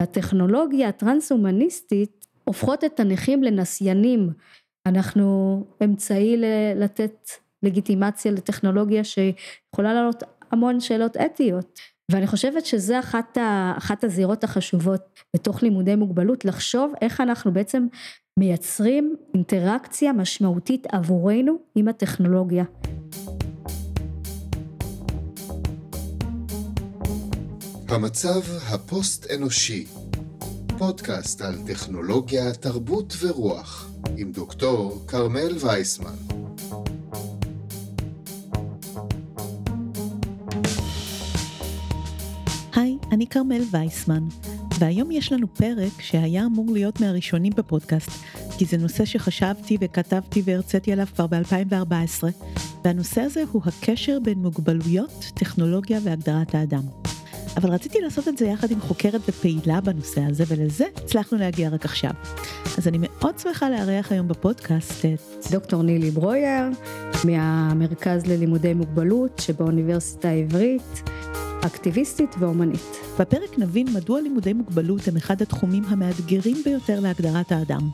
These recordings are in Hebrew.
הטכנולוגיה הטרנס-הומניסטית הופכות את הנכים לנסיינים. אנחנו אמצעי לתת לגיטימציה לטכנולוגיה שיכולה לעלות המון שאלות אתיות. ואני חושבת שזה אחת, ה, אחת הזירות החשובות בתוך לימודי מוגבלות, לחשוב איך אנחנו בעצם מייצרים אינטראקציה משמעותית עבורנו עם הטכנולוגיה. המצב הפוסט-אנושי, פודקאסט על טכנולוגיה, תרבות ורוח, עם דוקטור כרמל וייסמן. היי, אני כרמל וייסמן, והיום יש לנו פרק שהיה אמור להיות מהראשונים בפודקאסט, כי זה נושא שחשבתי וכתבתי והרציתי עליו כבר ב-2014, והנושא הזה הוא הקשר בין מוגבלויות, טכנולוגיה והגדרת האדם. אבל רציתי לעשות את זה יחד עם חוקרת ופעילה בנושא הזה, ולזה הצלחנו להגיע רק עכשיו. אז אני מאוד שמחה לארח היום בפודקאסט את... דוקטור נילי ברויר, מהמרכז ללימודי מוגבלות שבאוניברסיטה העברית. אקטיביסטית ואומנית. בפרק נבין מדוע לימודי מוגבלות הם אחד התחומים המאתגרים ביותר להגדרת האדם.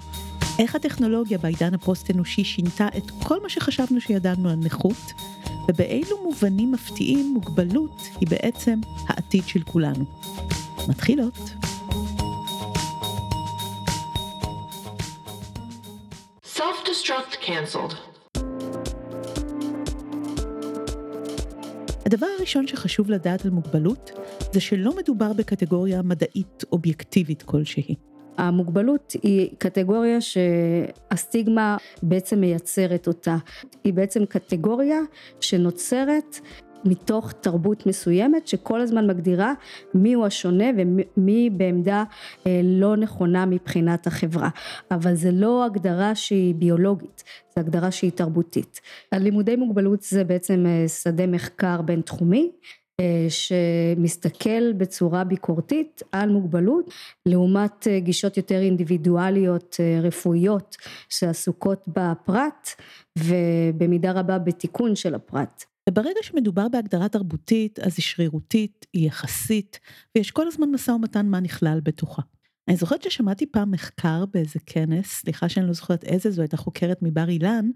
איך הטכנולוגיה בעידן הפוסט-אנושי שינתה את כל מה שחשבנו שידענו על נכות, ובאילו מובנים מפתיעים מוגבלות היא בעצם העתיד של כולנו. מתחילות. Self-destruct canceled. הדבר הראשון שחשוב לדעת על מוגבלות, זה שלא מדובר בקטגוריה מדעית אובייקטיבית כלשהי. המוגבלות היא קטגוריה שהסטיגמה בעצם מייצרת אותה. היא בעצם קטגוריה שנוצרת מתוך תרבות מסוימת שכל הזמן מגדירה מי הוא השונה ומי בעמדה אה, לא נכונה מבחינת החברה. אבל זה לא הגדרה שהיא ביולוגית, זו הגדרה שהיא תרבותית. הלימודי מוגבלות זה בעצם אה, שדה מחקר בינתחומי שמסתכל בצורה ביקורתית על מוגבלות לעומת אה, גישות יותר אינדיבידואליות אה, רפואיות שעסוקות בפרט ובמידה רבה בתיקון של הפרט. וברגע שמדובר בהגדרה תרבותית אז היא שרירותית, היא יחסית ויש כל הזמן משא ומתן מה נכלל בתוכה. אני זוכרת ששמעתי פעם מחקר באיזה כנס, סליחה שאני לא זוכרת איזה, זו הייתה חוקרת מבר אילן,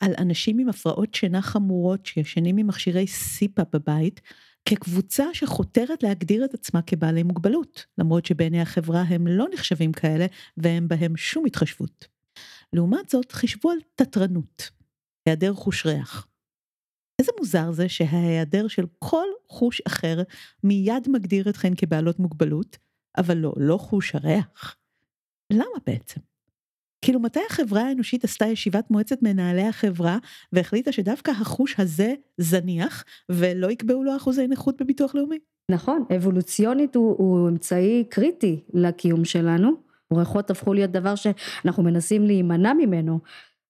על אנשים עם הפרעות שינה חמורות שישנים עם מכשירי סיפה בבית, כקבוצה שחותרת להגדיר את עצמה כבעלי מוגבלות, למרות שבעיני החברה הם לא נחשבים כאלה ואין בהם שום התחשבות. לעומת זאת, חישבו על תתרנות, היעדר חוש ריח. איזה מוזר זה שההיעדר של כל חוש אחר מיד מגדיר אתכן כבעלות מוגבלות, אבל לא, לא חוש הריח. למה בעצם? כאילו מתי החברה האנושית עשתה ישיבת מועצת מנהלי החברה והחליטה שדווקא החוש הזה זניח ולא יקבעו לו אחוזי נכות בביטוח לאומי? נכון, אבולוציונית הוא, הוא אמצעי קריטי לקיום שלנו. בריכות הפכו להיות דבר שאנחנו מנסים להימנע ממנו,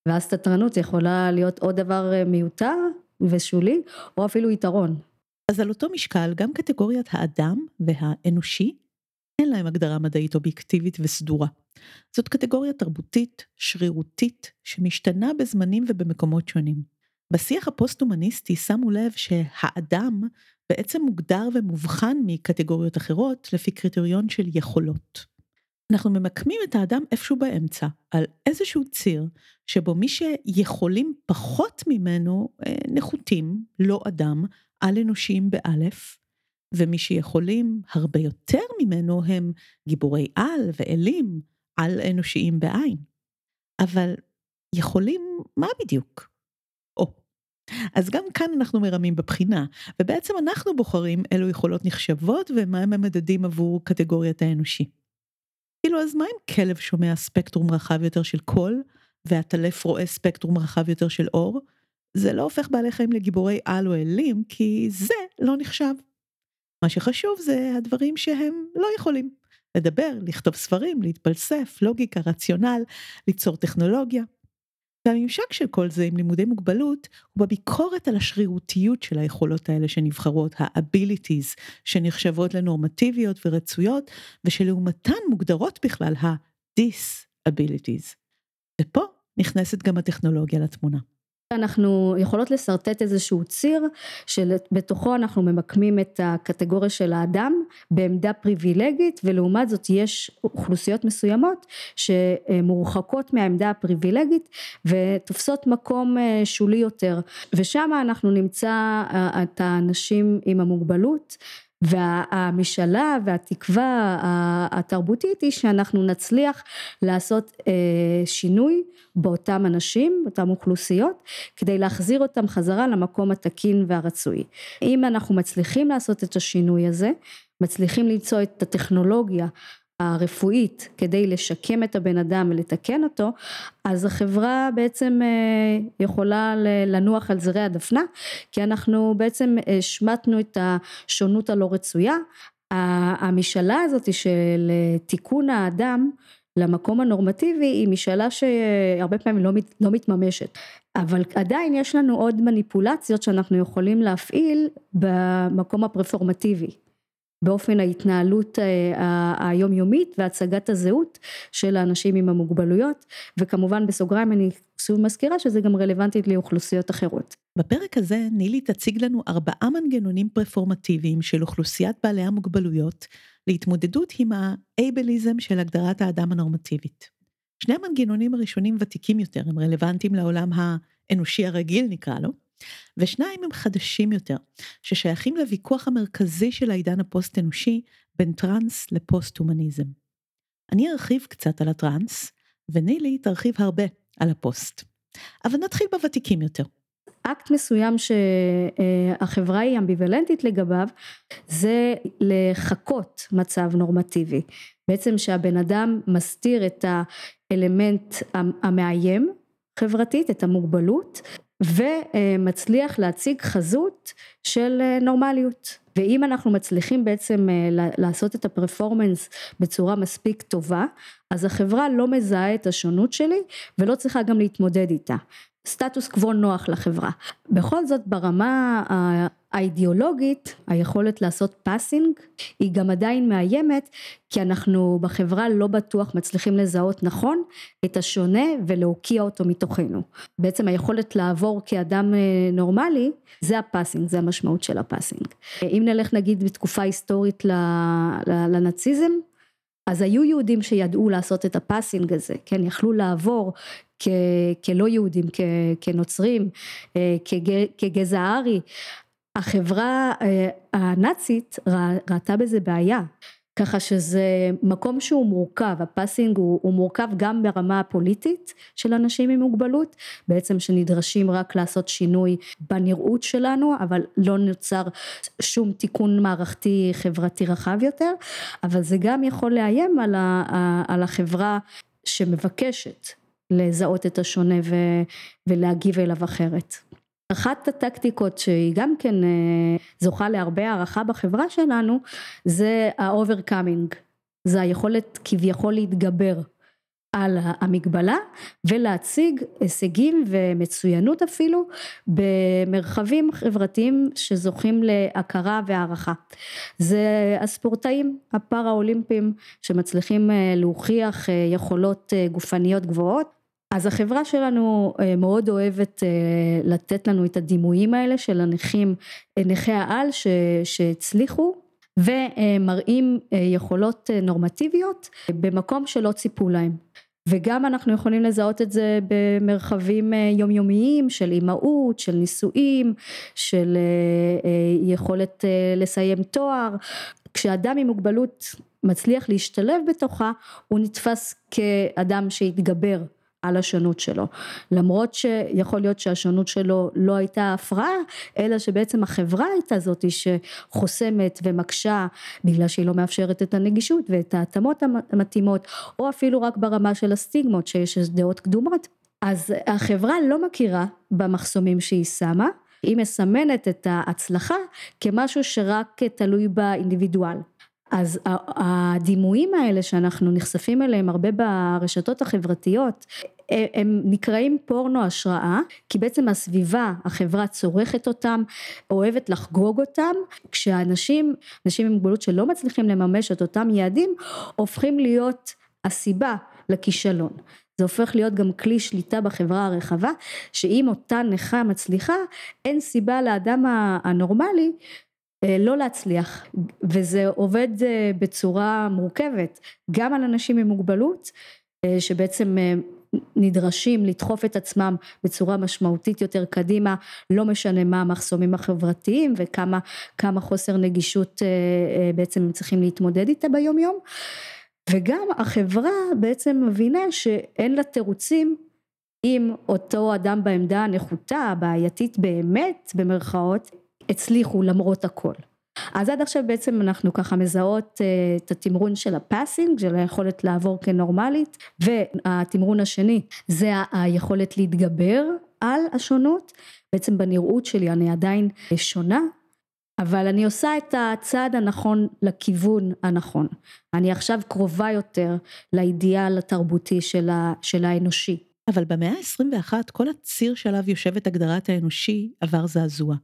ואז תתרנות יכולה להיות עוד דבר אה, מיותר ושולי, או אפילו יתרון. אז על אותו משקל גם קטגוריית האדם והאנושי אין להם הגדרה מדעית אובייקטיבית וסדורה. זאת קטגוריה תרבותית, שרירותית, שמשתנה בזמנים ובמקומות שונים. בשיח הפוסט-הומניסטי שמו לב שהאדם בעצם מוגדר ומובחן מקטגוריות אחרות לפי קריטריון של יכולות. אנחנו ממקמים את האדם איפשהו באמצע, על איזשהו ציר, שבו מי שיכולים פחות ממנו אה, נחותים, לא אדם, על אנושיים באלף, ומי שיכולים הרבה יותר ממנו הם גיבורי על ואלים על אנושיים בעין. אבל יכולים מה בדיוק? או. אז גם כאן אנחנו מרמים בבחינה, ובעצם אנחנו בוחרים אילו יכולות נחשבות ומהם המדדים עבור קטגוריית האנושי. כאילו אז מה אם כלב שומע ספקטרום רחב יותר של קול, והטלף רואה ספקטרום רחב יותר של אור? זה לא הופך בעלי חיים לגיבורי על או אלים, כי זה לא נחשב. מה שחשוב זה הדברים שהם לא יכולים. לדבר, לכתוב ספרים, להתפלסף, לוגיקה, רציונל, ליצור טכנולוגיה. והממשק של כל זה עם לימודי מוגבלות הוא בביקורת על השרירותיות של היכולות האלה שנבחרות, ה-abilities שנחשבות לנורמטיביות ורצויות ושלעומתן מוגדרות בכלל ה-disabilities. ופה נכנסת גם הטכנולוגיה לתמונה. אנחנו יכולות לשרטט איזשהו ציר שבתוכו אנחנו ממקמים את הקטגוריה של האדם בעמדה פריבילגית ולעומת זאת יש אוכלוסיות מסוימות שמורחקות מהעמדה הפריבילגית ותופסות מקום אה, שולי יותר. ושם אנחנו נמצא אה, את האנשים עם המוגבלות והמשאלה והתקווה התרבותית היא שאנחנו נצליח לעשות אה, שינוי באותם אנשים, באותן אוכלוסיות, כדי להחזיר אותם חזרה למקום התקין והרצוי. אם אנחנו מצליחים לעשות את השינוי הזה, מצליחים למצוא את הטכנולוגיה הרפואית כדי לשקם את הבן אדם ולתקן אותו, אז החברה בעצם אה, יכולה לנוח על זרי הדפנה, כי אנחנו בעצם השמטנו את השונות הלא רצויה. המשאלה הזאת של תיקון האדם למקום הנורמטיבי היא משאלה שהרבה פעמים לא, לא מתממשת. אבל עדיין יש לנו עוד מניפולציות שאנחנו יכולים להפעיל במקום הפרפורמטיבי. באופן ההתנהלות אה, היומיומית והצגת הזהות של האנשים עם המוגבלויות וכמובן בסוגריים אני שוב מזכירה שזה גם רלוונטית לאוכלוסיות אחרות. בפרק הזה נילי תציג לנו ארבעה מנגנונים פרפורמטיביים של אוכלוסיית בעלי המוגבלויות להתמודדות עם האייבליזם של הגדרת האדם הנורמטיבית. שני המנגנונים הראשונים ותיקים יותר הם רלוונטיים לעולם האנושי הרגיל נקרא לו ושניים הם חדשים יותר, ששייכים לוויכוח המרכזי של העידן הפוסט-אנושי בין טראנס לפוסט-הומניזם. אני ארחיב קצת על הטראנס, ונילי תרחיב הרבה על הפוסט. אבל נתחיל בוותיקים יותר. אקט מסוים שהחברה היא אמביוולנטית לגביו זה לחקות מצב נורמטיבי בעצם שהבן אדם מסתיר את האלמנט המאיים חברתית את המוגבלות ומצליח להציג חזות של אה, נורמליות. ואם אנחנו מצליחים בעצם אה, לעשות את הפרפורמנס בצורה מספיק טובה אז החברה לא מזהה את השונות שלי ולא צריכה גם להתמודד איתה סטטוס קוו נוח לחברה. בכל זאת ברמה האידיאולוגית היכולת לעשות פאסינג היא גם עדיין מאיימת כי אנחנו בחברה לא בטוח מצליחים לזהות נכון את השונה ולהוקיע אותו מתוכנו. בעצם היכולת לעבור כאדם אה, נורמלי זה הפאסינג, זה המשמעות של הפאסינג. אם נלך נגיד בתקופה היסטורית לנאציזם אז היו יהודים שידעו לעשות את הפאסינג הזה, כן, יכלו לעבור כ, כלא יהודים, כ, כנוצרים, אה, כגזע הארי. החברה אה, הנאצית ראתה בזה בעיה, ככה שזה מקום שהוא מורכב, הפאסינג הוא, הוא מורכב גם ברמה הפוליטית של אנשים עם מוגבלות, בעצם שנדרשים רק לעשות שינוי בנראות שלנו, אבל לא נוצר שום תיקון מערכתי חברתי רחב יותר, אבל זה גם יכול לאיים על, ה, על החברה שמבקשת לזהות את השונה ו, ולהגיב אליו אחרת. אחת הטקטיקות שהיא גם כן אה, זוכה להרבה הערכה בחברה שלנו זה ה-overcoming, זה היכולת כביכול להתגבר על המגבלה ולהציג הישגים ומצוינות אפילו במרחבים חברתיים שזוכים להכרה והערכה. זה הספורטאים הפארה אולימפיים שמצליחים אה, להוכיח אה, יכולות גופניות גבוהות אז החברה שלנו אה, מאוד אוהבת אה, לתת לנו את הדימויים האלה של הנכים, אה, נכי העל שהצליחו ומראים יכולות נורמטיביות במקום שלא ציפו להם. וגם אנחנו יכולים לזהות את זה במרחבים יומיומיים של אימהות, של נישואים, של יכולת לסיים תואר. כשאדם עם מוגבלות מצליח להשתלב בתוכה, הוא נתפס כאדם שהתגבר על השונות שלו. למרות שיכול להיות שהשונות שלו לא הייתה הפרעה אלא שבעצם החברה הייתה זאתי שחוסמת ומקשה בגלל שהיא לא מאפשרת את הנגישות ואת ההתאמות המתאימות או אפילו רק ברמה של הסטיגמות שיש דעות קדומות. אז החברה לא מכירה במחסומים שהיא שמה. היא מסמנת את ההצלחה כמשהו שרק תלוי באינדיבידואל אז הדימויים האלה שאנחנו נחשפים אליהם הרבה ברשתות החברתיות הם נקראים פורנו השראה כי בעצם הסביבה החברה צורכת אותם אוהבת לחגוג אותם כשאנשים אנשים עם מוגבלות שלא מצליחים לממש את אותם יעדים הופכים להיות הסיבה לכישלון. זה הופך להיות גם כלי שליטה בחברה הרחבה, שאם אותה נכה מצליחה, אין סיבה לאדם הנורמלי לא להצליח, וזה עובד אה, בצורה מורכבת, גם על אנשים עם מוגבלות, אה, שבעצם נדרשים לדחוף את עצמם בצורה משמעותית יותר קדימה, לא משנה מה המחסומים החברתיים וכמה חוסר נגישות בעצם הם צריכים להתמודד איתה ביום יום. וגם החברה בעצם מבינה שאין לה תירוצים אם אותו אדם בעמדה הנחותה, הבעייתית באמת במרכאות, הצליחו למרות הכל. אז עד עכשיו בעצם אנחנו ככה מזהות אה, את התמרון של הפאסינג, של היכולת לעבור כנורמלית, והתמרון השני זה היכולת להתגבר על השונות, בעצם בנראות שלי אני עדיין שונה, אבל אני עושה את הצעד הנכון לכיוון הנכון. אני עכשיו קרובה יותר לאידיאל התרבותי של, ה, של האנושי. אבל במאה ה-21 כל הציר שעליו יושבת הגדרת האנושי עבר זעזוע,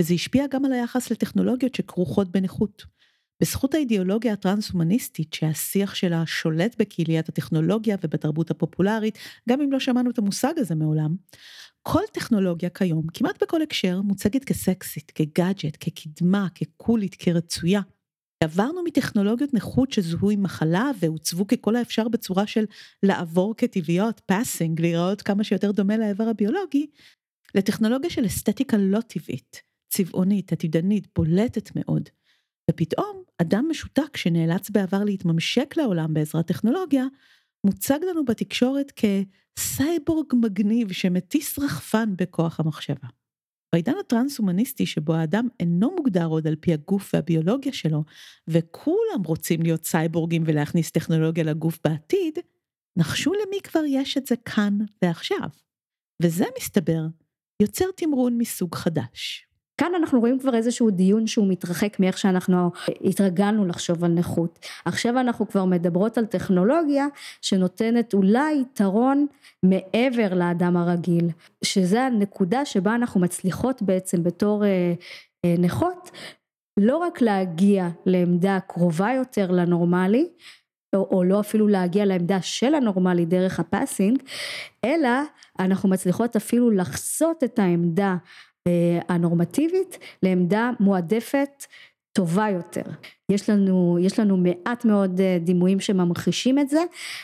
וזה השפיע גם על היחס לטכנולוגיות שכרוכות בנכות. בזכות האידיאולוגיה הטרנס-הומניסטית שהשיח שלה שולט בקהיליית הטכנולוגיה ובתרבות הפופולרית, גם אם לא שמענו את המושג הזה מעולם, כל טכנולוגיה כיום, כמעט בכל הקשר, מוצגת כסקסית, כגאדג'ט, כקדמה, כקולית, כרצויה. עברנו מטכנולוגיות נכות שזוהו עם מחלה והוצבו ככל האפשר בצורה של לעבור כטבעיות, פאסינג, להיראות כמה שיותר דומה לאיבר הביולוגי, לטכנולוגיה של אסתטיקה לא טבעית, צבעונית, עתידנית, בולטת מאוד. ופתאום אדם משותק שנאלץ בעבר להתממשק לעולם בעזרת טכנולוגיה, מוצג לנו בתקשורת כסייבורג מגניב שמטיס רחפן בכוח המחשבה. בעידן הטרנס-הומניסטי שבו האדם אינו מוגדר עוד על פי הגוף והביולוגיה שלו, וכולם רוצים להיות סייבורגים ולהכניס טכנולוגיה לגוף בעתיד, נחשו למי כבר יש את זה כאן ועכשיו. וזה מסתבר יוצר תמרון מסוג חדש. כאן אנחנו רואים כבר איזשהו דיון שהוא מתרחק מאיך שאנחנו התרגלנו לחשוב על נכות. עכשיו אנחנו כבר מדברות על טכנולוגיה שנותנת אולי יתרון מעבר לאדם הרגיל, שזה הנקודה שבה אנחנו מצליחות בעצם בתור אה, אה, נכות לא רק להגיע לעמדה קרובה יותר לנורמלי, או, או לא אפילו להגיע לעמדה של הנורמלי דרך הפאסינג, אלא אנחנו מצליחות אפילו לחסות את העמדה הנורמטיבית לעמדה מועדפת טובה יותר. יש לנו, יש לנו מעט מאוד אה, דימויים שממחישים את זה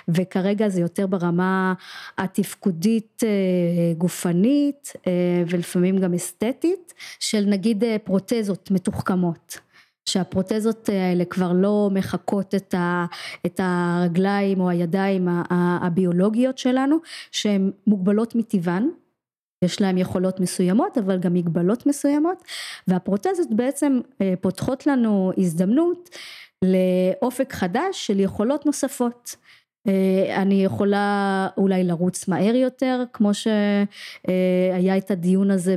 וכרגע זה יותר ברמה התפקודית אה, גופנית ולפעמים גם אסתטית של נגיד פרוטזות מתוחכמות. שהפרוטזות האלה כבר לא מחקות את, ה, את הרגליים או הידיים הביולוגיות שלנו שהן מוגבלות מטבען יש להם יכולות מסוימות אבל גם מגבלות מסוימות והפרוטזות בעצם אה, פותחות לנו הזדמנות לאופק חדש של יכולות נוספות. אה, אני יכולה אולי לרוץ מהר יותר כמו שהיה את הדיון הזה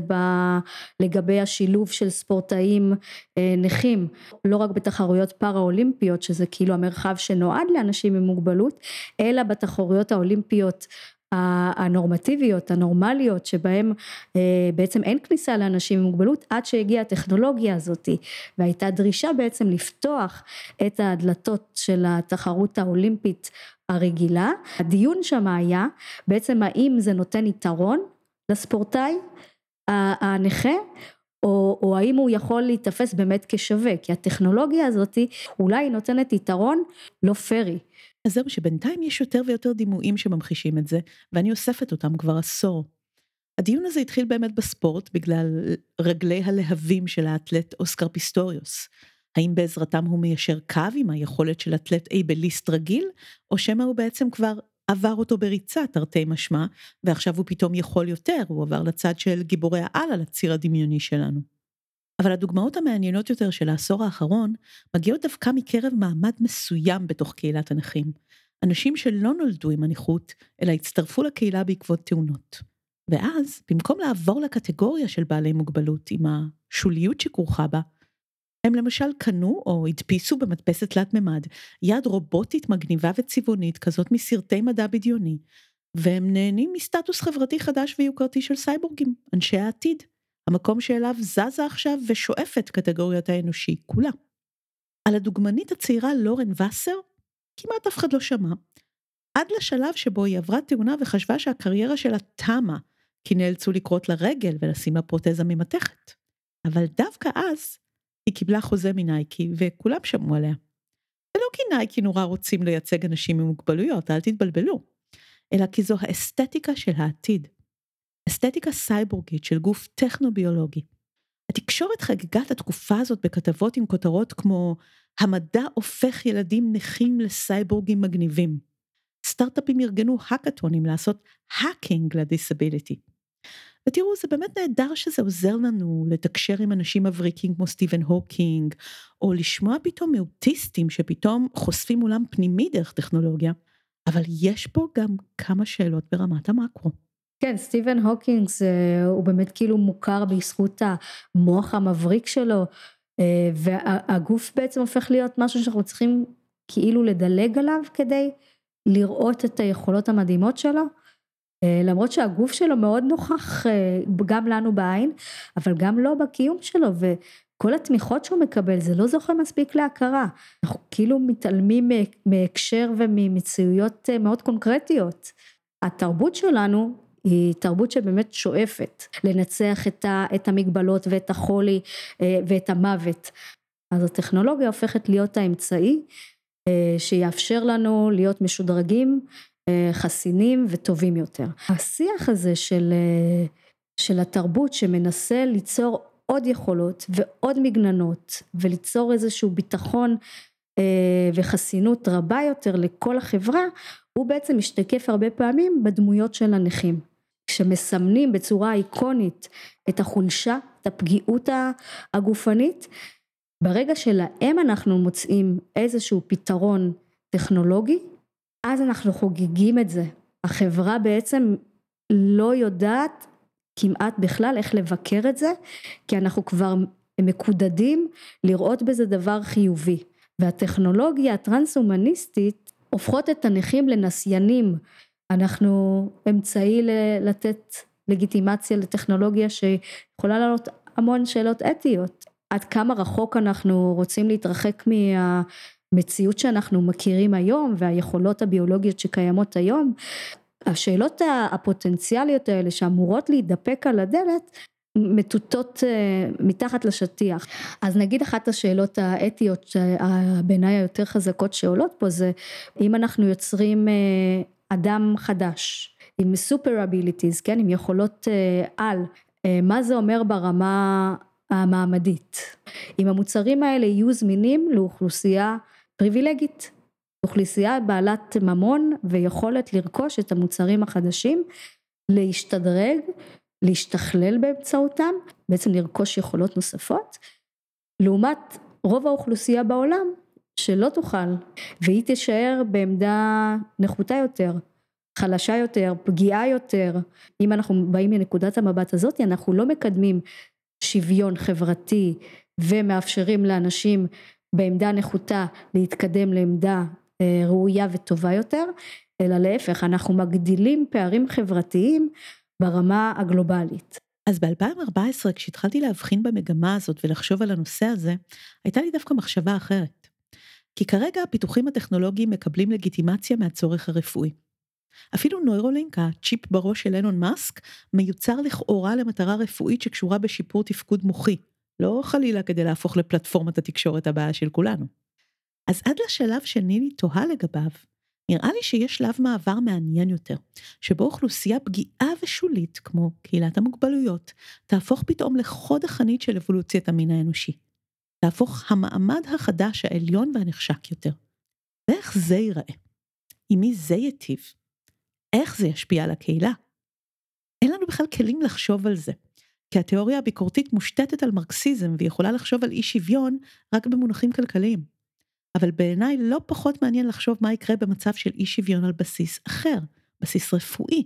לגבי השילוב של ספורטאים אה, נכים לא רק בתחרויות פארה אולימפיות שזה כאילו המרחב שנועד לאנשים עם מוגבלות אלא בתחרויות האולימפיות הנורמטיביות, הנורמליות, שבהם אה, בעצם אין כניסה לאנשים עם מוגבלות עד שהגיעה הטכנולוגיה הזאתי והייתה דרישה בעצם לפתוח את הדלתות של התחרות האולימפית הרגילה. הדיון שם היה בעצם האם זה נותן יתרון לספורטאי הנכה או, או האם הוא יכול להיתפס באמת כשווה. כי הטכנולוגיה הזאתי אולי נותנת יתרון לא פרי אז זהו שבינתיים יש יותר ויותר דימויים שממחישים את זה, ואני אוספת אותם כבר עשור. הדיון הזה התחיל באמת בספורט בגלל רגלי הלהבים של האתלט אוסקר פיסטוריוס. האם בעזרתם הוא מיישר קו עם היכולת של אתלט אייבליסט רגיל, או שמא הוא בעצם כבר עבר אותו בריצה תרתי משמע, ועכשיו הוא פתאום יכול יותר, הוא עבר לצד של גיבורי העל על הציר הדמיוני שלנו. אבל הדוגמאות המעניינות יותר של העשור האחרון מגיעות דווקא מקרב מעמד מסוים בתוך קהילת הנכים. אנשים שלא נולדו עם הנכות, אלא הצטרפו לקהילה בעקבות תאונות. ואז, במקום לעבור לקטגוריה של בעלי מוגבלות עם השוליות שכרוכה בה, הם למשל קנו או הדפיסו במדפסת תלת מימד יד רובוטית מגניבה וצבעונית כזאת מסרטי מדע בדיוני, והם נהנים מסטטוס חברתי חדש ויוקרתי של סייבורגים, אנשי העתיד. המקום שאליו זזה עכשיו ושואפת קטגוריית האנושי כולה. על הדוגמנית הצעירה לורן וסר כמעט אף אחד לא שמע. עד לשלב שבו היא עברה תאונה וחשבה שהקריירה שלה תמה, כי נאלצו לקרות לה רגל ולשים לה פרוטזה ממתכת. אבל דווקא אז היא קיבלה חוזה מנייקי וכולם שמעו עליה. ולא כי נייקי נורא רוצים לייצג אנשים עם מוגבלויות, אל תתבלבלו, אלא כי זו האסתטיקה של העתיד. אסתטיקה סייבורגית של גוף טכנו-ביולוגי. התקשורת חגגה את התקופה הזאת בכתבות עם כותרות כמו המדע הופך ילדים נכים לסייבורגים מגניבים. סטארט-אפים ארגנו האקתונים לעשות האקינג ל disability. ותראו, זה באמת נהדר שזה עוזר לנו לתקשר עם אנשים מבריקים כמו סטיבן הוקינג, או לשמוע פתאום מאוטיסטים שפתאום חושפים עולם פנימי דרך טכנולוגיה, אבל יש פה גם כמה שאלות ברמת המקרו. כן, סטיבן הוקינגס הוא באמת כאילו מוכר בזכות המוח המבריק שלו, אה, והגוף בעצם הופך להיות משהו שאנחנו צריכים כאילו לדלג עליו כדי לראות את היכולות המדהימות שלו. אה, למרות שהגוף שלו מאוד נוכח אה, גם לנו בעין, אבל גם לא בקיום שלו, וכל התמיכות שהוא מקבל זה לא זוכה מספיק להכרה. אנחנו כאילו מתעלמים מהקשר וממציאויות מאוד קונקרטיות. התרבות שלנו היא תרבות שבאמת שואפת לנצח את, ה, את המגבלות ואת החולי אה, ואת המוות. אז הטכנולוגיה הופכת להיות האמצעי אה, שיאפשר לנו להיות משודרגים, אה, חסינים וטובים יותר. השיח הזה של, של התרבות שמנסה ליצור עוד יכולות ועוד מגננות וליצור איזשהו ביטחון וחסינות רבה יותר לכל החברה, הוא בעצם משתקף הרבה פעמים בדמויות של הנכים. כשמסמנים בצורה איקונית את החולשה, את הפגיעות הגופנית, ברגע שלהם אנחנו מוצאים איזשהו פתרון טכנולוגי, אז אנחנו חוגגים את זה. החברה בעצם לא יודעת כמעט בכלל איך לבקר את זה, כי אנחנו כבר מקודדים לראות בזה דבר חיובי. והטכנולוגיה הטרנס-הומניסטית הופכות את הנכים לנסיינים אנחנו אמצעי לתת לגיטימציה לטכנולוגיה שיכולה לעלות המון שאלות אתיות. עד כמה רחוק אנחנו רוצים להתרחק מהמציאות שאנחנו מכירים היום והיכולות הביולוגיות שקיימות היום. השאלות הפוטנציאליות האלה שאמורות להידפק על הדלת מטוטות אה, מתחת לשטיח. אז נגיד אחת השאלות האתיות בעיניי היותר חזקות שעולות פה זה אם אנחנו יוצרים אה, אדם חדש עם super abilities, כן, עם יכולות uh, על, uh, מה זה אומר ברמה המעמדית. אם המוצרים האלה יהיו זמינים לאוכלוסייה פריבילגית, אוכלוסייה בעלת ממון ויכולת לרכוש את המוצרים החדשים, להשתדרג, להשתכלל באמצעותם, בעצם לרכוש יכולות נוספות, לעומת רוב האוכלוסייה בעולם שלא תוכל, והיא תישאר בעמדה נחותה יותר, חלשה יותר, פגיעה יותר. אם אנחנו באים מנקודת המבט הזאת, אנחנו לא מקדמים שוויון חברתי ומאפשרים לאנשים בעמדה נחותה להתקדם לעמדה אה, ראויה וטובה יותר, אלא להפך, אנחנו מגדילים פערים חברתיים ברמה הגלובלית. אז ב-2014 כשהתחלתי להבחין במגמה הזאת ולחשוב על הנושא הזה, הייתה לי דווקא מחשבה אחרת. כי כרגע הפיתוחים הטכנולוגיים מקבלים לגיטימציה מהצורך הרפואי. אפילו נוירולינק, הצ'יפ בראש של אילון מאסק, מיוצר לכאורה למטרה רפואית שקשורה בשיפור תפקוד מוחי, לא חלילה כדי להפוך לפלטפורמת התקשורת הבאה של כולנו. אז עד לשלב שנילי תוהה לגביו, נראה לי שיש שלב מעבר מעניין יותר, שבו אוכלוסייה פגיעה ושולית, כמו קהילת המוגבלויות, תהפוך פתאום לחוד החנית של אבולוציית המין האנושי. להפוך המעמד החדש העליון והנחשק יותר. ואיך זה ייראה? עם מי זה ייטיב? איך זה ישפיע על הקהילה? אין לנו בכלל כלים לחשוב על זה, כי התיאוריה הביקורתית מושתתת על מרקסיזם ויכולה לחשוב על אי שוויון רק במונחים כלכליים. אבל בעיניי לא פחות מעניין לחשוב מה יקרה במצב של אי שוויון על בסיס אחר, בסיס רפואי,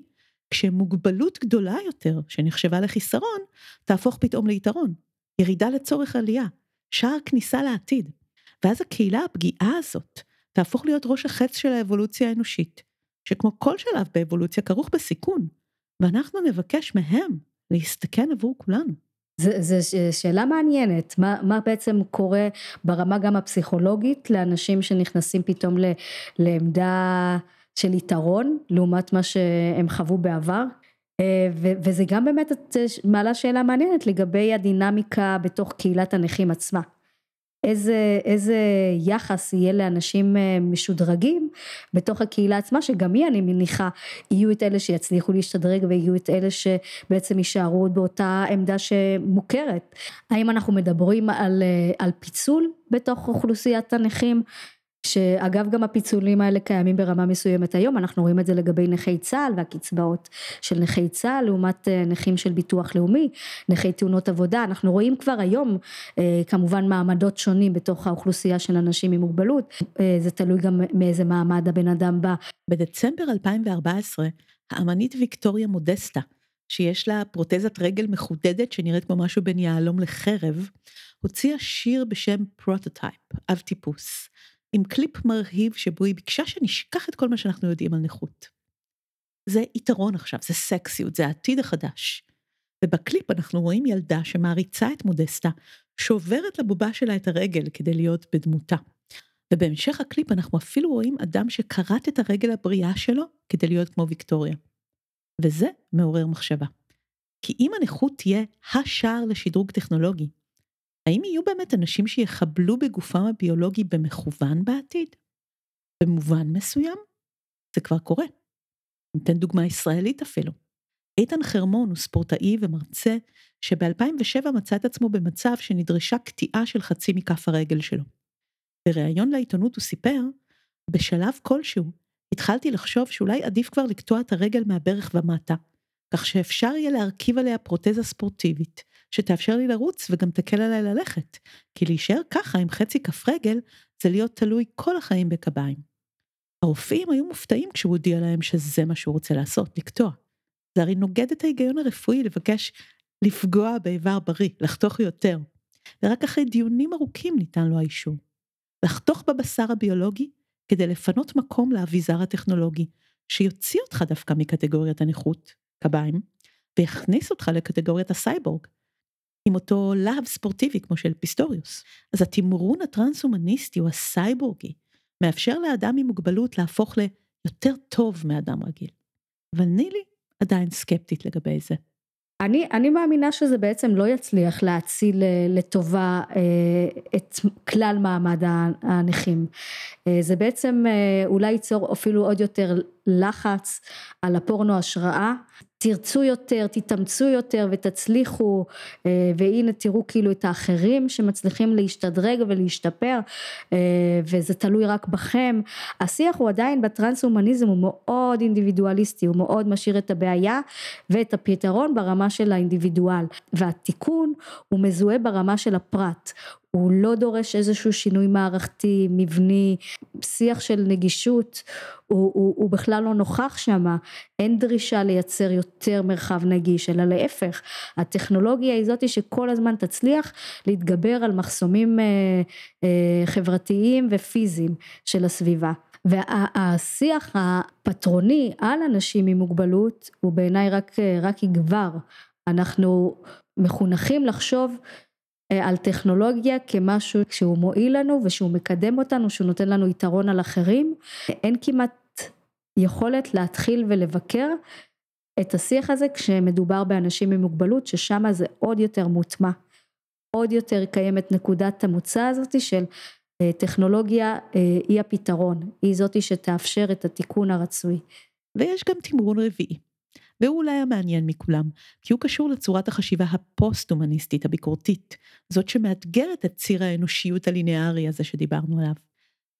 כשמוגבלות גדולה יותר, שנחשבה לחיסרון, תהפוך פתאום ליתרון, ירידה לצורך עלייה, שער כניסה לעתיד. ואז הקהילה הפגיעה הזאת תהפוך להיות ראש החץ של האבולוציה האנושית, שכמו כל שלב באבולוציה כרוך בסיכון, ואנחנו נבקש מהם להסתכן עבור כולנו. זו שאלה מעניינת, מה, מה בעצם קורה ברמה גם הפסיכולוגית לאנשים שנכנסים פתאום ל, לעמדה של יתרון לעומת מה שהם חוו בעבר. אה, וזה גם באמת מעלה שאלה מעניינת לגבי הדינמיקה בתוך קהילת הנכים עצמה. איזה, איזה יחס יהיה לאנשים אה, משודרגים בתוך הקהילה עצמה, שגם היא אני מניחה יהיו את אלה שיצליחו להשתדרג ויהיו את אלה שבעצם יישארו באותה עמדה שמוכרת. האם אנחנו מדברים על, אה, על פיצול בתוך אוכלוסיית הנכים? שאגב גם הפיצולים האלה קיימים ברמה מסוימת היום, אנחנו רואים את זה לגבי נכי צה"ל והקצבאות של נכי צה"ל לעומת אה, נכים של ביטוח לאומי, נכי תאונות עבודה, אנחנו רואים כבר היום אה, כמובן מעמדות שונים בתוך האוכלוסייה של אנשים עם מוגבלות, אה, זה תלוי גם מאיזה מעמד הבן אדם בא. בדצמבר 2014 האמנית ויקטוריה מודסטה שיש לה פרוטזת רגל מחודדת שנראית כמו משהו בין יהלום לחרב, הוציאה שיר בשם פרוטוטייפ, אב טיפוס. עם קליפ מרהיב שבו היא ביקשה שנשכח את כל מה שאנחנו יודעים על נכות. זה יתרון עכשיו, זה סקסיות, זה העתיד החדש. ובקליפ אנחנו רואים ילדה שמעריצה את מודסטה, שוברת לבובה שלה את הרגל כדי להיות בדמותה. ובהמשך הקליפ אנחנו אפילו רואים אדם שכרת את הרגל הבריאה שלו כדי להיות כמו ויקטוריה. וזה מעורר מחשבה. כי אם הנכות תהיה השער לשדרוג טכנולוגי, האם יהיו באמת אנשים שיחבלו בגופם הביולוגי במכוון בעתיד? במובן מסוים? זה כבר קורה. ניתן דוגמה ישראלית אפילו. איתן חרמון הוא ספורטאי ומרצה שב-2007 מצא את עצמו במצב שנדרשה קטיעה של חצי מכף הרגל שלו. בריאיון לעיתונות הוא סיפר, בשלב כלשהו התחלתי לחשוב שאולי עדיף כבר לקטוע את הרגל מהברך ומטה, כך שאפשר יהיה להרכיב עליה פרוטזה ספורטיבית, שתאפשר לי לרוץ וגם תקל עליי ללכת, כי להישאר ככה עם חצי כף רגל זה להיות תלוי כל החיים בקביים. הרופאים היו מופתעים כשהוא הודיע להם שזה מה שהוא רוצה לעשות, לקטוע. זה הרי נוגד את ההיגיון הרפואי לבקש לפגוע באיבר בריא, לחתוך יותר. ורק אחרי דיונים ארוכים ניתן לו האישור. לחתוך בבשר הביולוגי כדי לפנות מקום לאביזר הטכנולוגי, שיוציא אותך דווקא מקטגוריית הנכות, קביים, ויכניס אותך לקטגוריית הסייבורג, עם אותו להב ספורטיבי כמו של פיסטוריוס. אז התמרון הטרנס-הומניסטי או הסייבורגי מאפשר לאדם עם מוגבלות להפוך ליותר טוב מאדם רגיל. אבל נילי עדיין סקפטית לגבי זה. אני, אני מאמינה שזה בעצם לא יצליח להציל אה, לטובה אה, את כלל מעמד הנכים. אה, זה בעצם אולי ייצור אפילו עוד יותר לחץ על הפורנו השראה. תרצו יותר, תתאמצו יותר ותצליחו אה, והנה תראו כאילו את האחרים שמצליחים להשתדרג ולהשתפר אה, וזה תלוי רק בכם. השיח הוא עדיין בטרנס-הומניזם הוא מאוד אינדיבידואליסטי, הוא מאוד משאיר את הבעיה ואת הפתרון ברמה של האינדיבידואל. והתיקון הוא מזוהה ברמה של הפרט, הוא לא דורש איזשהו שינוי מערכתי, מבני, שיח של נגישות, הוא, הוא, הוא בכלל לא נוכח שם, אין דרישה לייצר יותר מרחב נגיש, אלא להפך, הטכנולוגיה היא זאתי שכל הזמן תצליח להתגבר על מחסומים אה, אה, חברתיים ופיזיים של הסביבה. והשיח הפטרוני על אנשים עם מוגבלות הוא בעיניי רק, רק יגבר. אנחנו מחונכים לחשוב אה, על טכנולוגיה כמשהו שהוא מועיל לנו ושהוא מקדם אותנו, שהוא נותן לנו יתרון על אחרים. אין כמעט יכולת להתחיל ולבקר את השיח הזה כשמדובר באנשים עם מוגבלות, ששם זה עוד יותר מוטמע. עוד יותר קיימת נקודת המוצא הזאת של אה, טכנולוגיה אה, היא הפתרון, היא זאתי שתאפשר את התיקון הרצוי. ויש גם תמרון רביעי. והוא אולי המעניין מכולם, כי הוא קשור לצורת החשיבה הפוסט-הומניסטית הביקורתית, זאת שמאתגרת את ציר האנושיות הלינארי הזה שדיברנו עליו.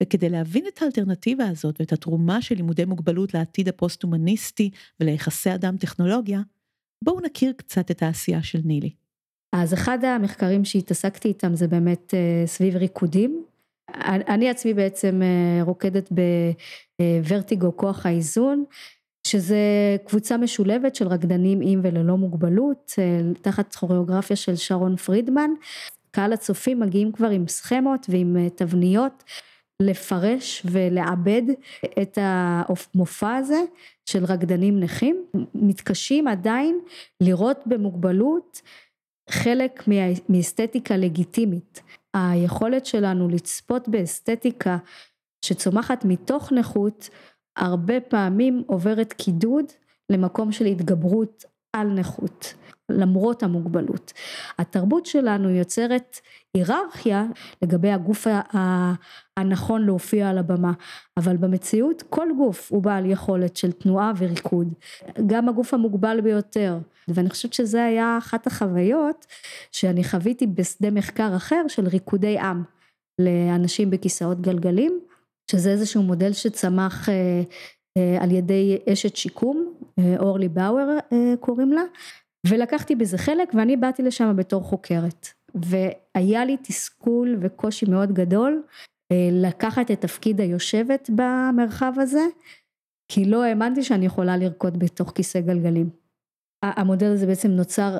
וכדי להבין את האלטרנטיבה הזאת ואת התרומה של לימודי מוגבלות לעתיד הפוסט-הומניסטי וליחסי אדם-טכנולוגיה, בואו נכיר קצת את העשייה של נילי. אז אחד המחקרים שהתעסקתי איתם זה באמת uh, סביב ריקודים. אני עצמי בעצם uh, רוקדת בוורטיגו uh, כוח האיזון, שזה קבוצה משולבת של רקדנים עם וללא מוגבלות, אה, תחת כוריאוגרפיה של שרון פרידמן. קהל הצופים מגיעים כבר עם סכמות ועם אה, תבניות לפרש ולעבד את המופע הזה של רקדנים נכים. מתקשים עדיין לראות במוגבלות חלק מאסתטיקה לגיטימית. היכולת שלנו לצפות באסתטיקה שצומחת מתוך נכות הרבה פעמים עוברת קידוד למקום של התגברות על נכות. למרות המוגבלות. התרבות שלנו יוצרת היררכיה לגבי הגוף הנכון להופיע על הבמה, אבל במציאות כל גוף הוא בעל יכולת של תנועה וריקוד, גם הגוף המוגבל ביותר, ואני חושבת שזה היה אחת החוויות שאני חוויתי בשדה מחקר אחר של ריקודי עם לאנשים בכיסאות גלגלים, שזה איזשהו מודל שצמח אה, אה, על ידי אשת שיקום, אה, אורלי באואר קוראים לה, ולקחתי בזה חלק ואני באתי לשם בתור חוקרת והיה לי תסכול וקושי מאוד גדול לקחת את תפקיד היושבת במרחב הזה כי לא האמנתי שאני יכולה לרקוד בתוך כיסא גלגלים. המודל הזה בעצם נוצר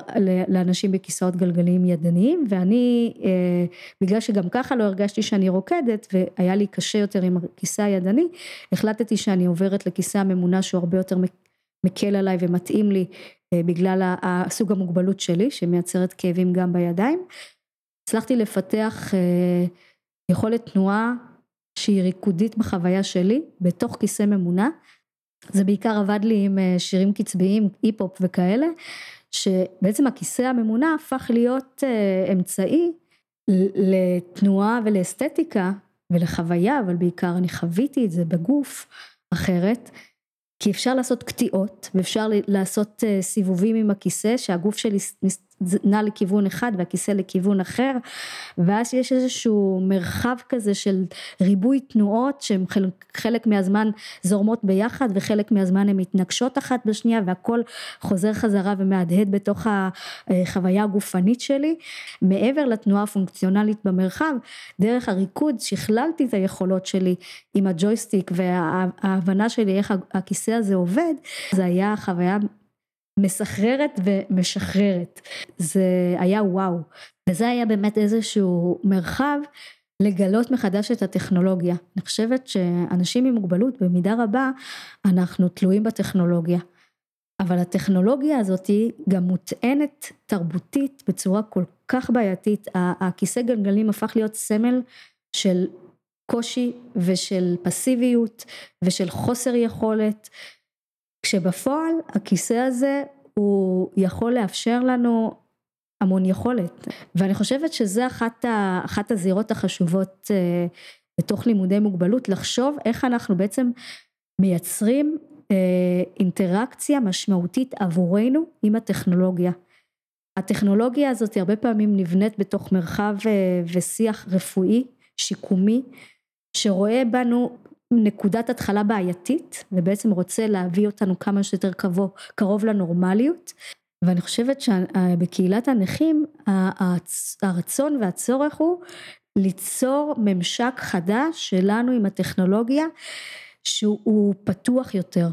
לאנשים בכיסאות גלגליים ידניים ואני אה, בגלל שגם ככה לא הרגשתי שאני רוקדת והיה לי קשה יותר עם הכיסא הידני החלטתי שאני עוברת לכיסא הממונה שהוא הרבה יותר מקל עליי ומתאים לי אה, בגלל הסוג המוגבלות שלי שמייצרת כאבים גם בידיים. הצלחתי לפתח אה, יכולת תנועה שהיא ריקודית בחוויה שלי בתוך כיסא ממונע. זה בעיקר עבד לי עם אה, שירים קצביים, היפ-הופ וכאלה, שבעצם הכיסא הממונע הפך להיות אמצעי לתנועה ולאסתטיקה ולחוויה, אבל בעיקר אני חוויתי את זה בגוף אחרת. כי אפשר לעשות קטיעות ואפשר לעשות אה, סיבובים עם הכיסא שהגוף שלי נע לכיוון אחד והכיסא לכיוון אחר ואז יש איזשהו מרחב כזה של ריבוי תנועות שהן חלק, חלק מהזמן זורמות ביחד וחלק מהזמן הן מתנגשות אחת בשנייה והכל חוזר חזרה ומהדהד בתוך החוויה הגופנית שלי. מעבר לתנועה הפונקציונלית במרחב דרך הריקוד שכללתי את היכולות שלי עם הג'ויסטיק וההבנה שלי איך הכיסא הזה עובד זה היה חוויה מסחררת ומשחררת. זה היה וואו. וזה היה באמת איזשהו מרחב לגלות מחדש את הטכנולוגיה. אני חושבת שאנשים עם מוגבלות במידה רבה אנחנו תלויים בטכנולוגיה. אבל הטכנולוגיה הזאת היא גם מוטענת תרבותית בצורה כל כך בעייתית. הכיסא גלגלים הפך להיות סמל של קושי ושל פסיביות ושל חוסר יכולת כשבפועל הכיסא הזה הוא יכול לאפשר לנו המון יכולת ואני חושבת שזה אחת, ה, אחת הזירות החשובות אה, בתוך לימודי מוגבלות לחשוב איך אנחנו בעצם מייצרים אה, אינטראקציה משמעותית עבורנו עם הטכנולוגיה. הטכנולוגיה הזאת הרבה פעמים נבנית בתוך מרחב אה, ושיח רפואי שיקומי שרואה בנו נקודת התחלה בעייתית ובעצם רוצה להביא אותנו כמה שיותר קרוב, לנורמליות. ואני חושבת שבקהילת הנכים הרצון והצורך הוא ליצור ממשק חדש שלנו עם הטכנולוגיה שהוא פתוח יותר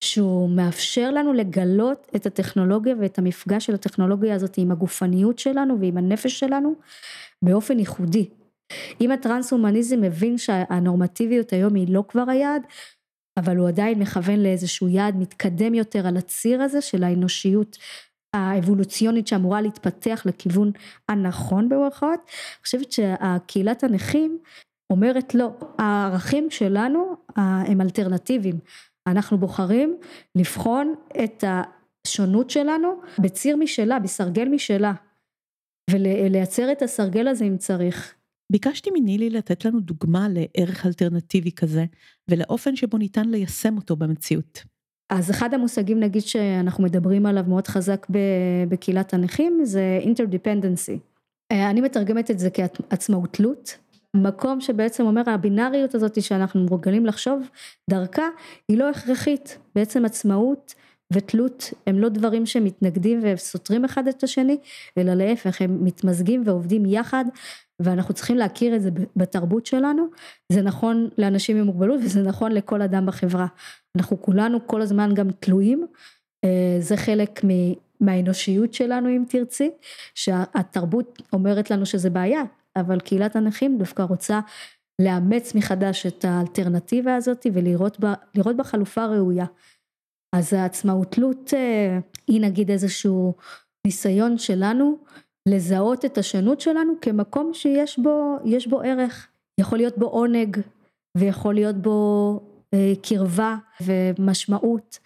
שהוא מאפשר לנו לגלות את הטכנולוגיה ואת המפגש של הטכנולוגיה הזאת עם הגופניות שלנו ועם הנפש שלנו באופן ייחודי אם הטרנס-הומניזם מבין שהנורמטיביות היום היא לא כבר היעד, אבל הוא עדיין מכוון לאיזשהו יעד מתקדם יותר על הציר הזה של האנושיות האבולוציונית שאמורה להתפתח לכיוון הנכון במרכאות, אני חושבת שקהילת הנכים אומרת לא, הערכים שלנו הם אלטרנטיביים, אנחנו בוחרים לבחון את השונות שלנו בציר משלה, בסרגל משלה, ולייצר את הסרגל הזה אם צריך. ביקשתי מנילי לתת לנו דוגמה לערך אלטרנטיבי כזה ולאופן שבו ניתן ליישם אותו במציאות. אז אחד המושגים נגיד שאנחנו מדברים עליו מאוד חזק בקהילת הנכים זה interdependency. אה, אני מתרגמת את זה כעצמאות תלות, מקום שבעצם אומר הבינאריות הזאת שאנחנו מורגלים לחשוב דרכה היא לא הכרחית, בעצם עצמאות ותלות הם לא דברים שמתנגדים וסותרים אחד את השני אלא להפך הם מתמזגים ועובדים יחד ואנחנו צריכים להכיר את זה בתרבות שלנו, זה נכון לאנשים עם מוגבלות וזה נכון לכל אדם בחברה. אנחנו כולנו כל הזמן גם תלויים, אה, זה חלק מהאנושיות שלנו אם תרצי, שהתרבות אומרת לנו שזה בעיה, אבל קהילת הנכים דווקא רוצה לאמץ מחדש את האלטרנטיבה הזאת ולראות בה, בה חלופה ראויה. אז העצמאות תלות אה, היא נגיד איזשהו ניסיון שלנו לזהות את השונות שלנו כמקום שיש בו, בו ערך, יכול להיות בו עונג ויכול להיות בו קרבה ומשמעות.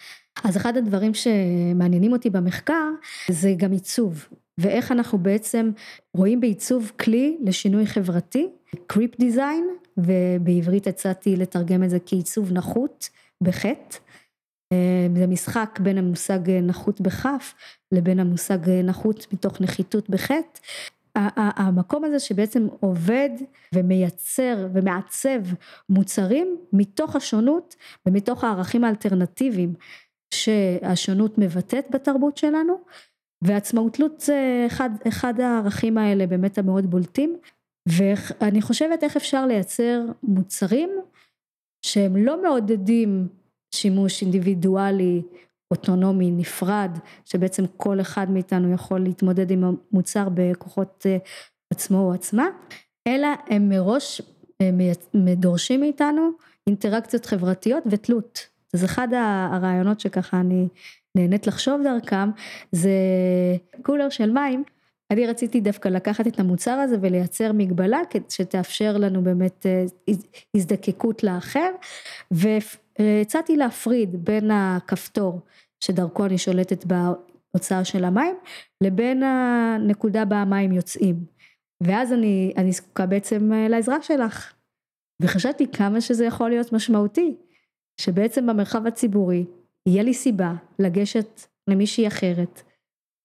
אז אחד הדברים שמעניינים אותי במחקר זה גם עיצוב ואיך אנחנו בעצם רואים בעיצוב כלי לשינוי חברתי, קריפ דיזיין ובעברית הצעתי לתרגם את זה כעיצוב נחות בחטא. זה משחק בין המושג נחות בכף לבין המושג נחות מתוך נחיתות בחטא. המקום הזה שבעצם עובד ומייצר ומעצב מוצרים מתוך השונות ומתוך הערכים האלטרנטיביים שהשונות מבטאת בתרבות שלנו ועצמאות תלות זה אחד, אחד הערכים האלה באמת המאוד בולטים ואני חושבת איך אפשר לייצר מוצרים שהם לא מעודדים שימוש אינדיבידואלי אוטונומי נפרד שבעצם כל אחד מאיתנו יכול להתמודד עם המוצר בכוחות אה, עצמו או עצמה אלא הם מראש אה, דורשים מאיתנו אינטראקציות חברתיות ותלות. אז אחד הרעיונות שככה אני נהנית לחשוב דרכם זה קולר של מים. אני רציתי דווקא לקחת את המוצר הזה ולייצר מגבלה שתאפשר לנו באמת אה, הזדקקות לאחר והצעתי להפריד בין הכפתור שדרכו אני שולטת בהוצאה של המים לבין הנקודה בה המים יוצאים ואז אני, אני זקוקה בעצם אה, לעזרה שלך וחשבתי כמה שזה יכול להיות משמעותי שבעצם במרחב הציבורי יהיה לי סיבה לגשת למישהי אחרת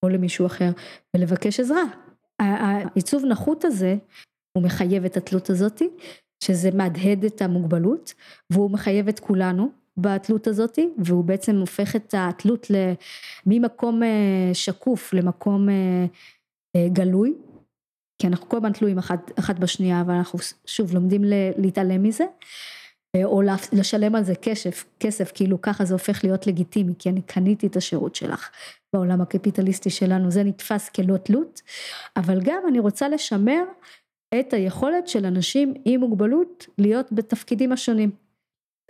או למישהו אחר ולבקש עזרה. העיצוב נחות הזה הוא מחייב את התלות הזאתי שזה מהדהד את המוגבלות והוא מחייב את כולנו בתלות הזאתי והוא בעצם הופך את התלות ממקום אה, שקוף למקום אה, אה, גלוי. כי אנחנו כל הזמן תלויים אחת, אחת בשנייה אבל אנחנו שוב לומדים להתעלם מזה או לשלם על זה כסף, כסף כאילו ככה זה הופך להיות לגיטימי כי אני קניתי את השירות שלך בעולם הקפיטליסטי שלנו. זה נתפס כלא תלות. אבל גם אני רוצה לשמר את היכולת של אנשים עם מוגבלות להיות בתפקידים השונים.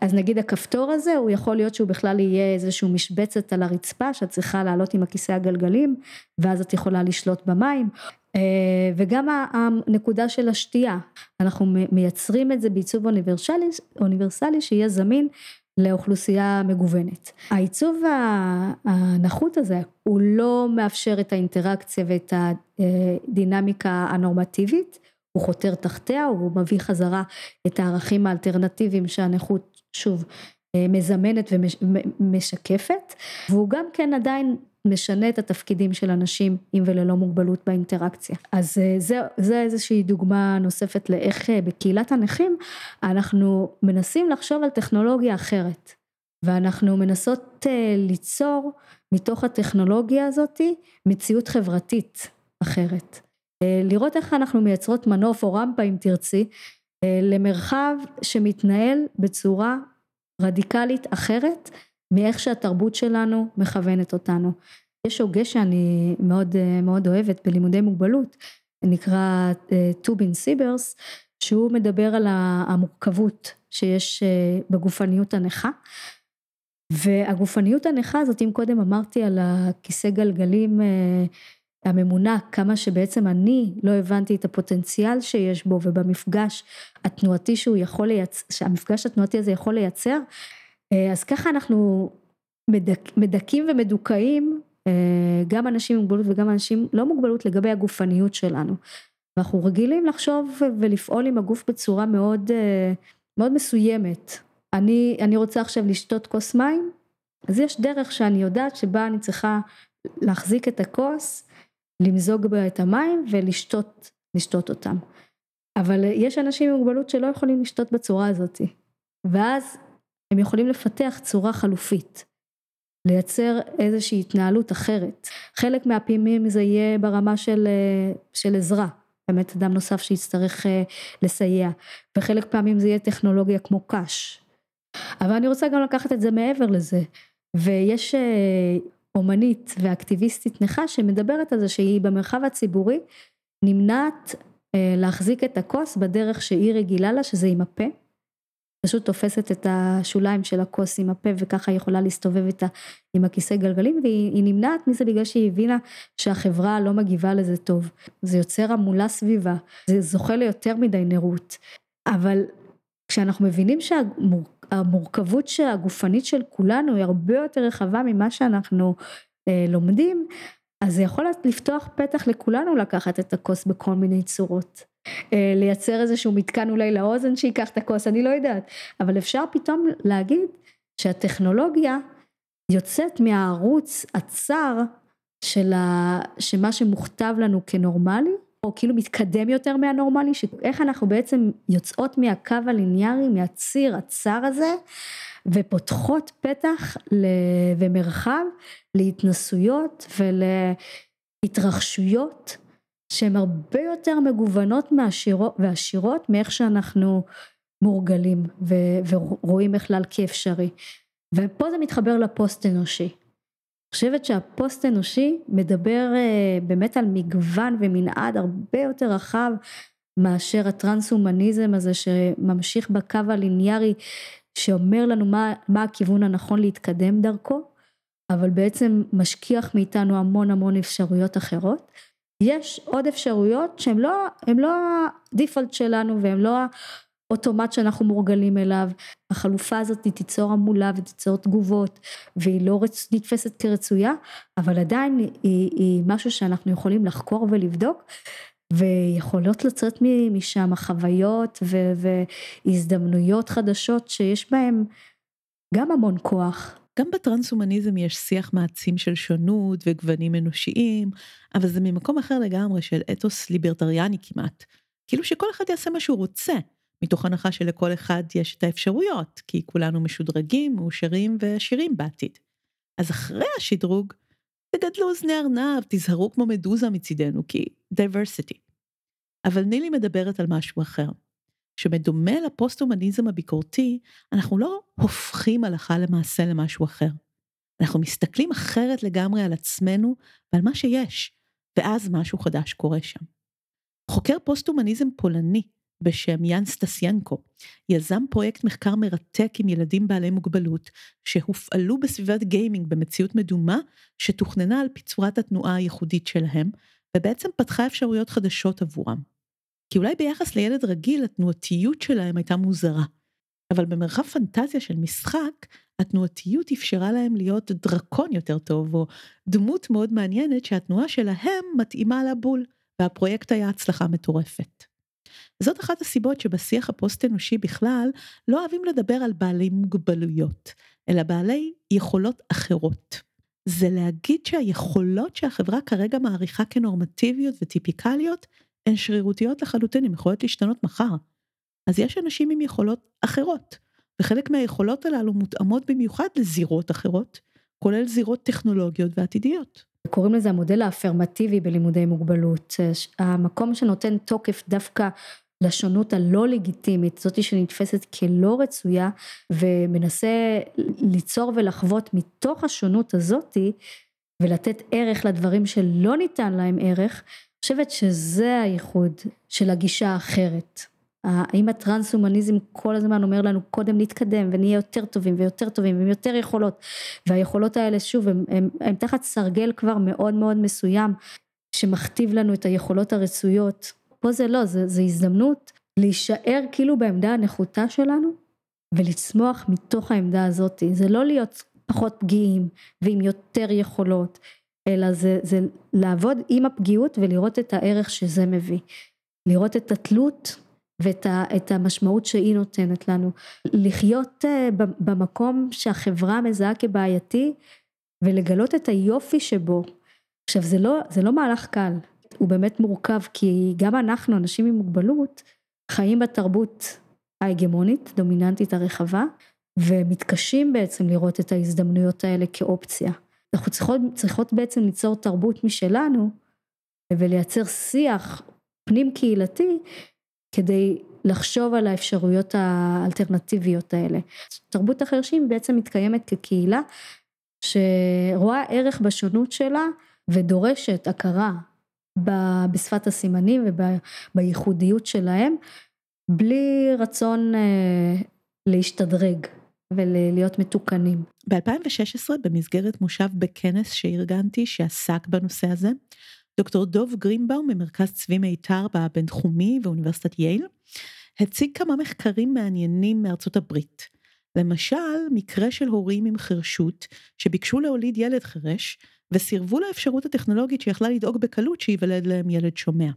אז נגיד הכפתור הזה הוא יכול להיות שהוא בכלל יהיה איזשהו משבצת על הרצפה שאת צריכה לעלות עם הכיסא הגלגלים ואז את יכולה לשלוט במים. אה, וגם הנקודה של השתייה. אנחנו מייצרים את זה בעיצוב אוניברסלי, אוניברסלי שיהיה זמין לאוכלוסייה מגוונת. העיצוב הנחות הזה הוא לא מאפשר את האינטראקציה ואת הדינמיקה הנורמטיבית הוא חותר תחתיה הוא מביא חזרה את הערכים האלטרנטיביים שהנכות שוב אה, מזמנת ומשקפת והוא גם כן עדיין משנה את התפקידים של אנשים עם וללא מוגבלות באינטראקציה. אז אה, זה, זה איזושהי דוגמה נוספת לאיך אה, בקהילת הנכים אנחנו מנסים לחשוב על טכנולוגיה אחרת ואנחנו מנסות ליצור מתוך הטכנולוגיה הזאתי מציאות חברתית אחרת. לראות איך אנחנו מייצרות מנוף או רמפה אם תרצי למרחב שמתנהל בצורה רדיקלית אחרת מאיך שהתרבות שלנו מכוונת אותנו. יש הוגה שאני מאוד מאוד אוהבת בלימודי מוגבלות, נקרא אה, טובין סיברס, שהוא מדבר על המורכבות שיש אה, בגופניות הנכה. והגופניות הנכה הזאת, אם קודם אמרתי על הכיסא גלגלים אה, הממונה כמה שבעצם אני לא הבנתי את הפוטנציאל שיש בו ובמפגש התנועתי שהוא יכול לייצר, שהמפגש התנועתי הזה יכול לייצר, אה, אז ככה אנחנו מדכ, מדכאים ומדוכאים אה, גם אנשים עם מוגבלות וגם אנשים לא מוגבלות לגבי הגופניות שלנו. ואנחנו רגילים לחשוב ולפעול עם הגוף בצורה מאוד, אה, מאוד מסוימת. אני, אני רוצה עכשיו לשתות כוס מים, אז יש דרך שאני יודעת שבה אני צריכה להחזיק את הכוס למזוג בה את המים ולשתות לשתות אותם. אבל יש אנשים עם מוגבלות שלא יכולים לשתות בצורה הזאת. ואז הם יכולים לפתח צורה חלופית. לייצר איזושהי התנהלות אחרת. חלק מהפעמים זה יהיה ברמה של, של עזרה. באמת אדם נוסף שיצטרך אה, לסייע. וחלק פעמים זה יהיה טכנולוגיה כמו קש. אבל אני רוצה גם לקחת את זה מעבר לזה. ויש אה, אומנית ואקטיביסטית נכה שמדברת על זה שהיא במרחב הציבורי נמנעת אה, להחזיק את הכוס בדרך שהיא רגילה לה שזה עם הפה. פשוט תופסת את השוליים של הכוס עם הפה וככה היא יכולה להסתובב איתה עם הכיסא גלגלים והיא נמנעת מזה בגלל שהיא הבינה שהחברה לא מגיבה לזה טוב. זה יוצר המולה סביבה, זה זוכה ליותר מדי נרות. אבל כשאנחנו מבינים המורכבות הגופנית של כולנו היא הרבה יותר רחבה ממה שאנחנו אה, לומדים, אז זה יכול לפתוח פתח לכולנו לקחת את הכוס בכל מיני צורות. אה, לייצר איזשהו מתקן אולי לאוזן שייקח את הכוס, אני לא יודעת, אבל אפשר פתאום להגיד שהטכנולוגיה יוצאת מהערוץ הצר של ה... שמה שמוכתב לנו כנורמלי, או כאילו מתקדם יותר מהנורמלי, שאיך אנחנו בעצם יוצאות מהקו הליניארי, מהציר הצר הזה, ופותחות פתח ל... ומרחב להתנסויות ולהתרחשויות שהן הרבה יותר מגוונות ועשירות מאיך שאנחנו מורגלים ו... ורואים בכלל כאפשרי. ופה זה מתחבר לפוסט אנושי. חושבת שהפוסט אנושי מדבר אה, באמת על מגוון ומנעד הרבה יותר רחב מאשר הטרנס-הומניזם הזה שממשיך בקו הליניארי שאומר לנו מה, מה הכיוון הנכון להתקדם דרכו, אבל בעצם משכיח מאיתנו המון המון אפשרויות אחרות. יש עוד אפשרויות שהן לא, לא הדיפולט שלנו והן לא אוטומט שאנחנו מורגלים אליו, החלופה הזאת היא תיצור המולה ותיצור תגובות והיא לא רצ... נתפסת כרצויה, אבל עדיין היא, היא משהו שאנחנו יכולים לחקור ולבדוק ויכולות לצאת משם חוויות ו... והזדמנויות חדשות שיש בהן גם המון כוח. גם בטרנס-הומניזם יש שיח מעצים של שונות וגוונים אנושיים, אבל זה ממקום אחר לגמרי של אתוס ליברטריאני כמעט. כאילו שכל אחד יעשה מה שהוא רוצה. מתוך הנחה שלכל אחד יש את האפשרויות, כי כולנו משודרגים, מאושרים ועשירים בעתיד. אז אחרי השדרוג, תגדלו אוזני ארנב, תזהרו כמו מדוזה מצידנו, כי diversity. אבל נילי מדברת על משהו אחר. שמדומה לפוסט-הומניזם הביקורתי, אנחנו לא הופכים הלכה למעשה למשהו אחר. אנחנו מסתכלים אחרת לגמרי על עצמנו ועל מה שיש, ואז משהו חדש קורה שם. חוקר פוסט-הומניזם פולני בשם יאן סטסיאנקו, יזם פרויקט מחקר מרתק עם ילדים בעלי מוגבלות, שהופעלו בסביבת גיימינג במציאות מדומה, שתוכננה על פי צורת התנועה הייחודית שלהם, ובעצם פתחה אפשרויות חדשות עבורם. כי אולי ביחס לילד רגיל התנועתיות שלהם הייתה מוזרה, אבל במרחב פנטזיה של משחק, התנועתיות אפשרה להם להיות דרקון יותר טוב, או דמות מאוד מעניינת שהתנועה שלהם מתאימה לבול, והפרויקט היה הצלחה מטורפת. זאת אחת הסיבות שבשיח הפוסט-אנושי בכלל לא אוהבים לדבר על בעלי מוגבלויות, אלא בעלי יכולות אחרות. זה להגיד שהיכולות שהחברה כרגע מעריכה כנורמטיביות וטיפיקליות, הן שרירותיות לחלוטין, הן יכולות להשתנות מחר. אז יש אנשים עם יכולות אחרות, וחלק מהיכולות הללו מותאמות במיוחד לזירות אחרות, כולל זירות טכנולוגיות ועתידיות. קוראים לזה המודל האפרמטיבי בלימודי מוגבלות, המקום שנותן תוקף דווקא לשונות הלא לגיטימית, זאתי שנתפסת כלא רצויה ומנסה ליצור ולחוות מתוך השונות הזאתי ולתת ערך לדברים שלא ניתן להם ערך, אני חושבת שזה הייחוד של הגישה האחרת. האם הטרנס-הומניזם כל הזמן אומר לנו קודם נתקדם ונהיה יותר טובים ויותר טובים ועם יותר יכולות והיכולות האלה שוב הם, הם, הם תחת סרגל כבר מאוד מאוד מסוים שמכתיב לנו את היכולות הרצויות פה זה לא, זה, זה הזדמנות להישאר כאילו בעמדה הנחותה שלנו ולצמוח מתוך העמדה הזאת, זה לא להיות פחות פגיעים ועם יותר יכולות, אלא זה, זה לעבוד עם הפגיעות ולראות את הערך שזה מביא, לראות את התלות ואת המשמעות שהיא נותנת לנו, לחיות אה, במקום שהחברה מזהה כבעייתי ולגלות את היופי שבו. עכשיו זה לא, זה לא מהלך קל, הוא באמת מורכב כי גם אנחנו אנשים עם מוגבלות חיים בתרבות ההגמונית דומיננטית הרחבה ומתקשים בעצם לראות את ההזדמנויות האלה כאופציה. אנחנו צריכות, צריכות בעצם ליצור תרבות משלנו ולייצר שיח פנים קהילתי כדי לחשוב על האפשרויות האלטרנטיביות האלה. תרבות החרשים בעצם מתקיימת כקהילה שרואה ערך בשונות שלה ודורשת הכרה בשפת הסימנים ובייחודיות שלהם, בלי רצון אה, להשתדרג ולהיות מתוקנים. ב-2016 במסגרת מושב בכנס שארגנתי שעסק בנושא הזה, דוקטור דוב גרינבאום ממרכז צבי מיתר בבינתחומי ואוניברסיטת יייל, הציג כמה מחקרים מעניינים מארצות הברית. למשל, מקרה של הורים עם חרשות שביקשו להוליד ילד חירש וסירבו לאפשרות הטכנולוגית שיכלה לדאוג בקלות שייוולד להם ילד שומע.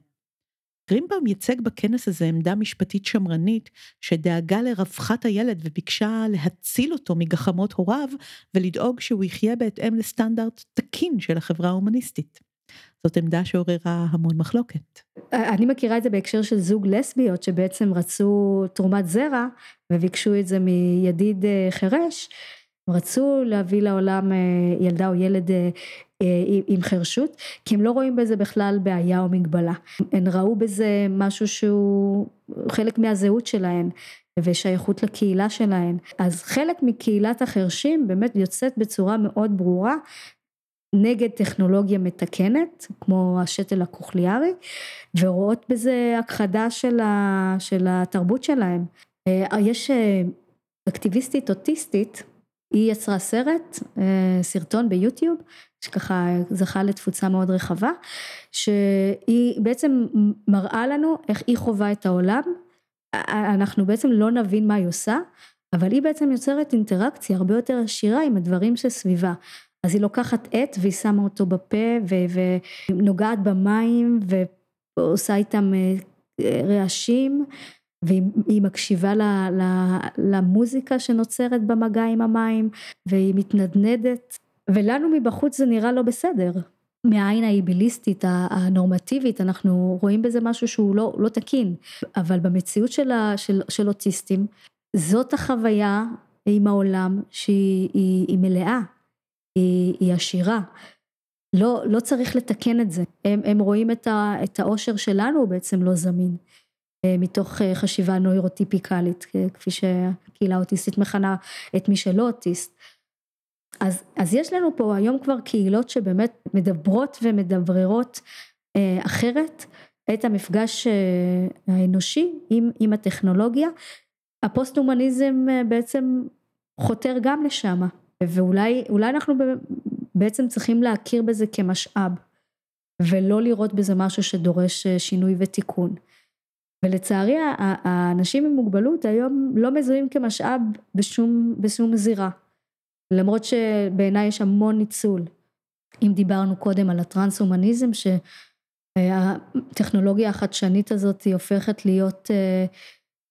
גרינבאום ייצג בכנס הזה עמדה משפטית שמרנית שדאגה לרווחת הילד וביקשה להציל אותו מגחמות הוריו ולדאוג שהוא יחיה בהתאם לסטנדרט תקין של החברה ההומניסטית. זאת עמדה שעוררה המון מחלוקת. אני מכירה את זה בהקשר של זוג לסביות שבעצם רצו תרומת זרע וביקשו את זה מידיד אה, חירש. רצו להביא לעולם אה, ילדה או ילד אה, עם חרשות, כי הם לא רואים בזה בכלל בעיה או מגבלה. הם ראו בזה משהו שהוא חלק מהזהות שלהן ושייכות לקהילה שלהן. אז חלק מקהילת החרשים באמת יוצאת בצורה מאוד ברורה נגד טכנולוגיה מתקנת, כמו השתל הקוכליארי, ורואות בזה הכחדה של, ה, של התרבות שלהם. אה, יש אה, אקטיביסטית אוטיסטית, היא יצרה סרט, אה, סרטון ביוטיוב, שככה זכה לתפוצה מאוד רחבה, שהיא בעצם מראה לנו איך היא חווה את העולם, אנחנו בעצם לא נבין מה היא עושה, אבל היא בעצם יוצרת אינטראקציה הרבה יותר עשירה עם הדברים שסביבה. אז היא לוקחת עט והיא שמה אותו בפה ונוגעת במים ועושה איתם אה, רעשים והיא מקשיבה למוזיקה שנוצרת במגע עם המים והיא מתנדנדת ולנו מבחוץ זה נראה לא בסדר. מהעין האיביליסטית הנורמטיבית אנחנו רואים בזה משהו שהוא לא, לא תקין אבל במציאות של, של, של אוטיסטים זאת החוויה עם העולם שהיא היא, היא מלאה היא, היא עשירה. לא, לא צריך לתקן את זה. הם, הם רואים את, ה, את האושר שלנו הוא בעצם לא זמין. אה, מתוך אה, חשיבה נוירוטיפיקלית, כפי שהקהילה האוטיסטית מכנה את מי שלא אוטיסט. אז, אז יש לנו פה היום כבר קהילות שבאמת מדברות ומדבררות אה, אחרת את המפגש האנושי עם, הטכנולוגיה. הפוסט הומניזם אה, בעצם חותר גם לשם. ואולי אנחנו בעצם צריכים להכיר בזה כמשאב ולא לראות בזה משהו שדורש שינוי ותיקון. ולצערי האנשים עם מוגבלות היום לא מזוהים כמשאב בשום, בשום זירה. למרות שבעיניי יש המון ניצול. אם דיברנו קודם על הטרנס-הומניזם שהטכנולוגיה החדשנית הזאת היא הופכת להיות אה,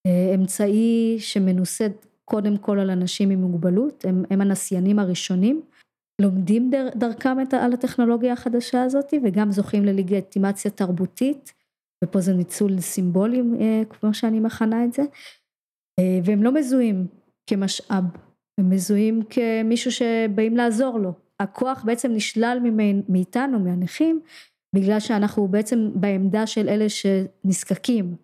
אה, אמצעי שמנוסד קודם כל על אנשים עם מוגבלות, הם, הנסיינים הראשונים, לומדים דר, דרכם על הטכנולוגיה החדשה הזאת וגם זוכים ללגיטימציה תרבותית, ופה זה ניצול סימבולי אה, כמו שאני מכנה את זה, אה, והם לא מזוהים כמשאב, הם מזוהים כמישהו שבאים לעזור לו. הכוח בעצם נשלל מאיתנו, מהנכים, בגלל שאנחנו בעצם בעמדה של אלה שנזקקים.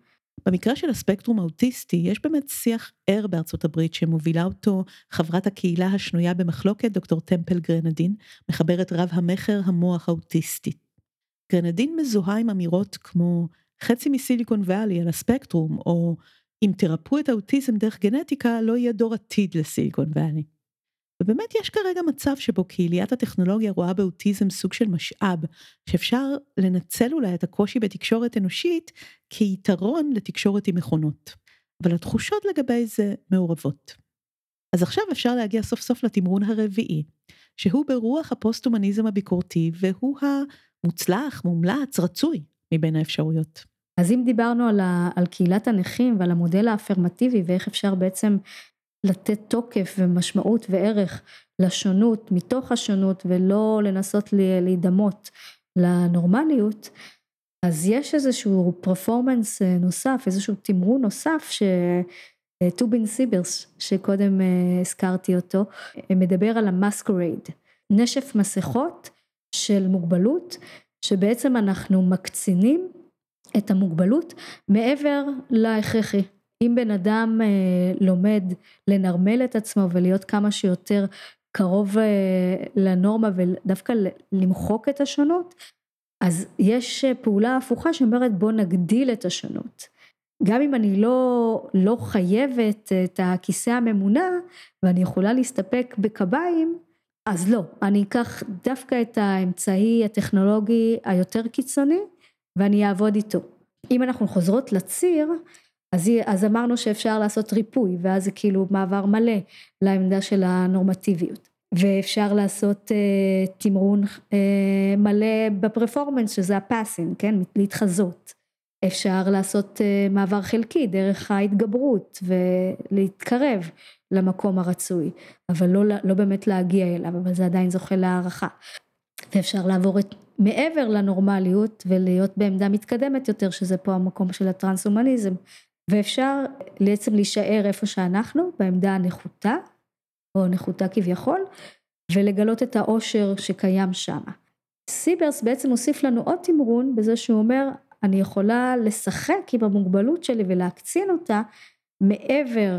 במקרה של הספקטרום האוטיסטי יש באמת שיח ער בארצות הברית שמובילה אותו חברת הקהילה השנויה במחלוקת דוקטור טמפל גרנדין, מחברת רב המכר המוח האוטיסטי. גרנדין מזוהה עם אמירות כמו חצי מסיליקון ואלי על הספקטרום, או אם תרפאו את האוטיזם דרך גנטיקה לא יהיה דור עתיד לסיליקון ואלי. ובאמת יש כרגע מצב שבו קהיליית הטכנולוגיה רואה באוטיזם סוג של משאב, שאפשר לנצל אולי את הקושי בתקשורת אנושית כיתרון לתקשורת עם מכונות. אבל התחושות לגבי זה מעורבות. אז עכשיו אפשר להגיע סוף סוף לתמרון הרביעי, שהוא ברוח הפוסט-הומניזם הביקורתי, והוא המוצלח, מומלץ, רצוי מבין האפשרויות. אז אם דיברנו על, ה, על קהילת הנכים ועל המודל האפרמטיבי ואיך אפשר בעצם לתת תוקף ומשמעות וערך לשונות מתוך השונות ולא לנסות להידמות לנורמליות אז יש איזשהו פרפורמנס אה, נוסף איזשהו תמרון נוסף ש... אה, טובין סיברס שקודם אה, הזכרתי אותו מדבר על המסקרייד נשף מסכות של מוגבלות שבעצם אנחנו מקצינים את המוגבלות מעבר להכרחי אם בן אדם אה, לומד לנרמל את עצמו ולהיות כמה שיותר קרוב אה, לנורמה ודווקא למחוק את השונות, אז יש אה, פעולה הפוכה שאומרת בוא נגדיל את השונות. גם אם אני לא, לא חייבת את הכיסא הממונע ואני יכולה להסתפק בקביים, אז לא, אני אקח דווקא את האמצעי הטכנולוגי היותר קיצוני ואני אעבוד איתו. אם אנחנו חוזרות לציר, אז, אז אמרנו שאפשר לעשות ריפוי, ואז זה כאילו מעבר מלא לעמדה של הנורמטיביות. ואפשר לעשות uh, תמרון uh, מלא בפרפורמנס, שזה הפאסינג, כן? להתחזות. אפשר לעשות uh, מעבר חלקי דרך ההתגברות ולהתקרב למקום הרצוי, אבל לא, לא באמת להגיע אליו, אבל זה עדיין זוכה להערכה. ואפשר לעבור את, מעבר לנורמליות ולהיות בעמדה מתקדמת יותר, שזה פה המקום של הטרנס-הומניזם. ואפשר בעצם להישאר איפה שאנחנו, בעמדה הנחותה, או נחותה כביכול, ולגלות את העושר שקיים שם. סיברס בעצם הוסיף לנו עוד תמרון בזה שהוא אומר, אני יכולה לשחק עם המוגבלות שלי ולהקצין אותה מעבר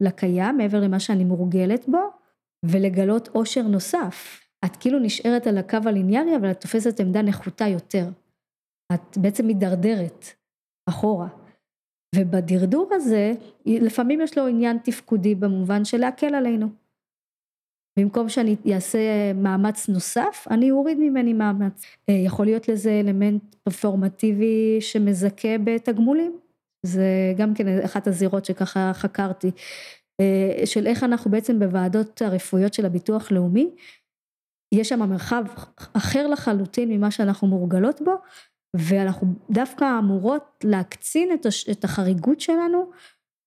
לקיים, מעבר למה שאני מורגלת בו, ולגלות עושר נוסף. את כאילו נשארת על הקו הליניארי, אבל את תופסת עמדה נחותה יותר. את בעצם מידרדרת אחורה. ובדרדור הזה, לפעמים יש לו עניין תפקודי במובן של להקל עלינו. במקום שאני אעשה מאמץ נוסף, אני אוריד ממני מאמץ. אה, יכול להיות לזה אלמנט פרפורמטיבי שמזכה בתגמולים. זה גם כן אחת הזירות שככה חקרתי, אה, של איך אנחנו בעצם בוועדות הרפואיות של הביטוח לאומי, יש שם מרחב אחר לחלוטין ממה שאנחנו מורגלות בו, ואנחנו דווקא אמורות להקצין את החריגות שלנו,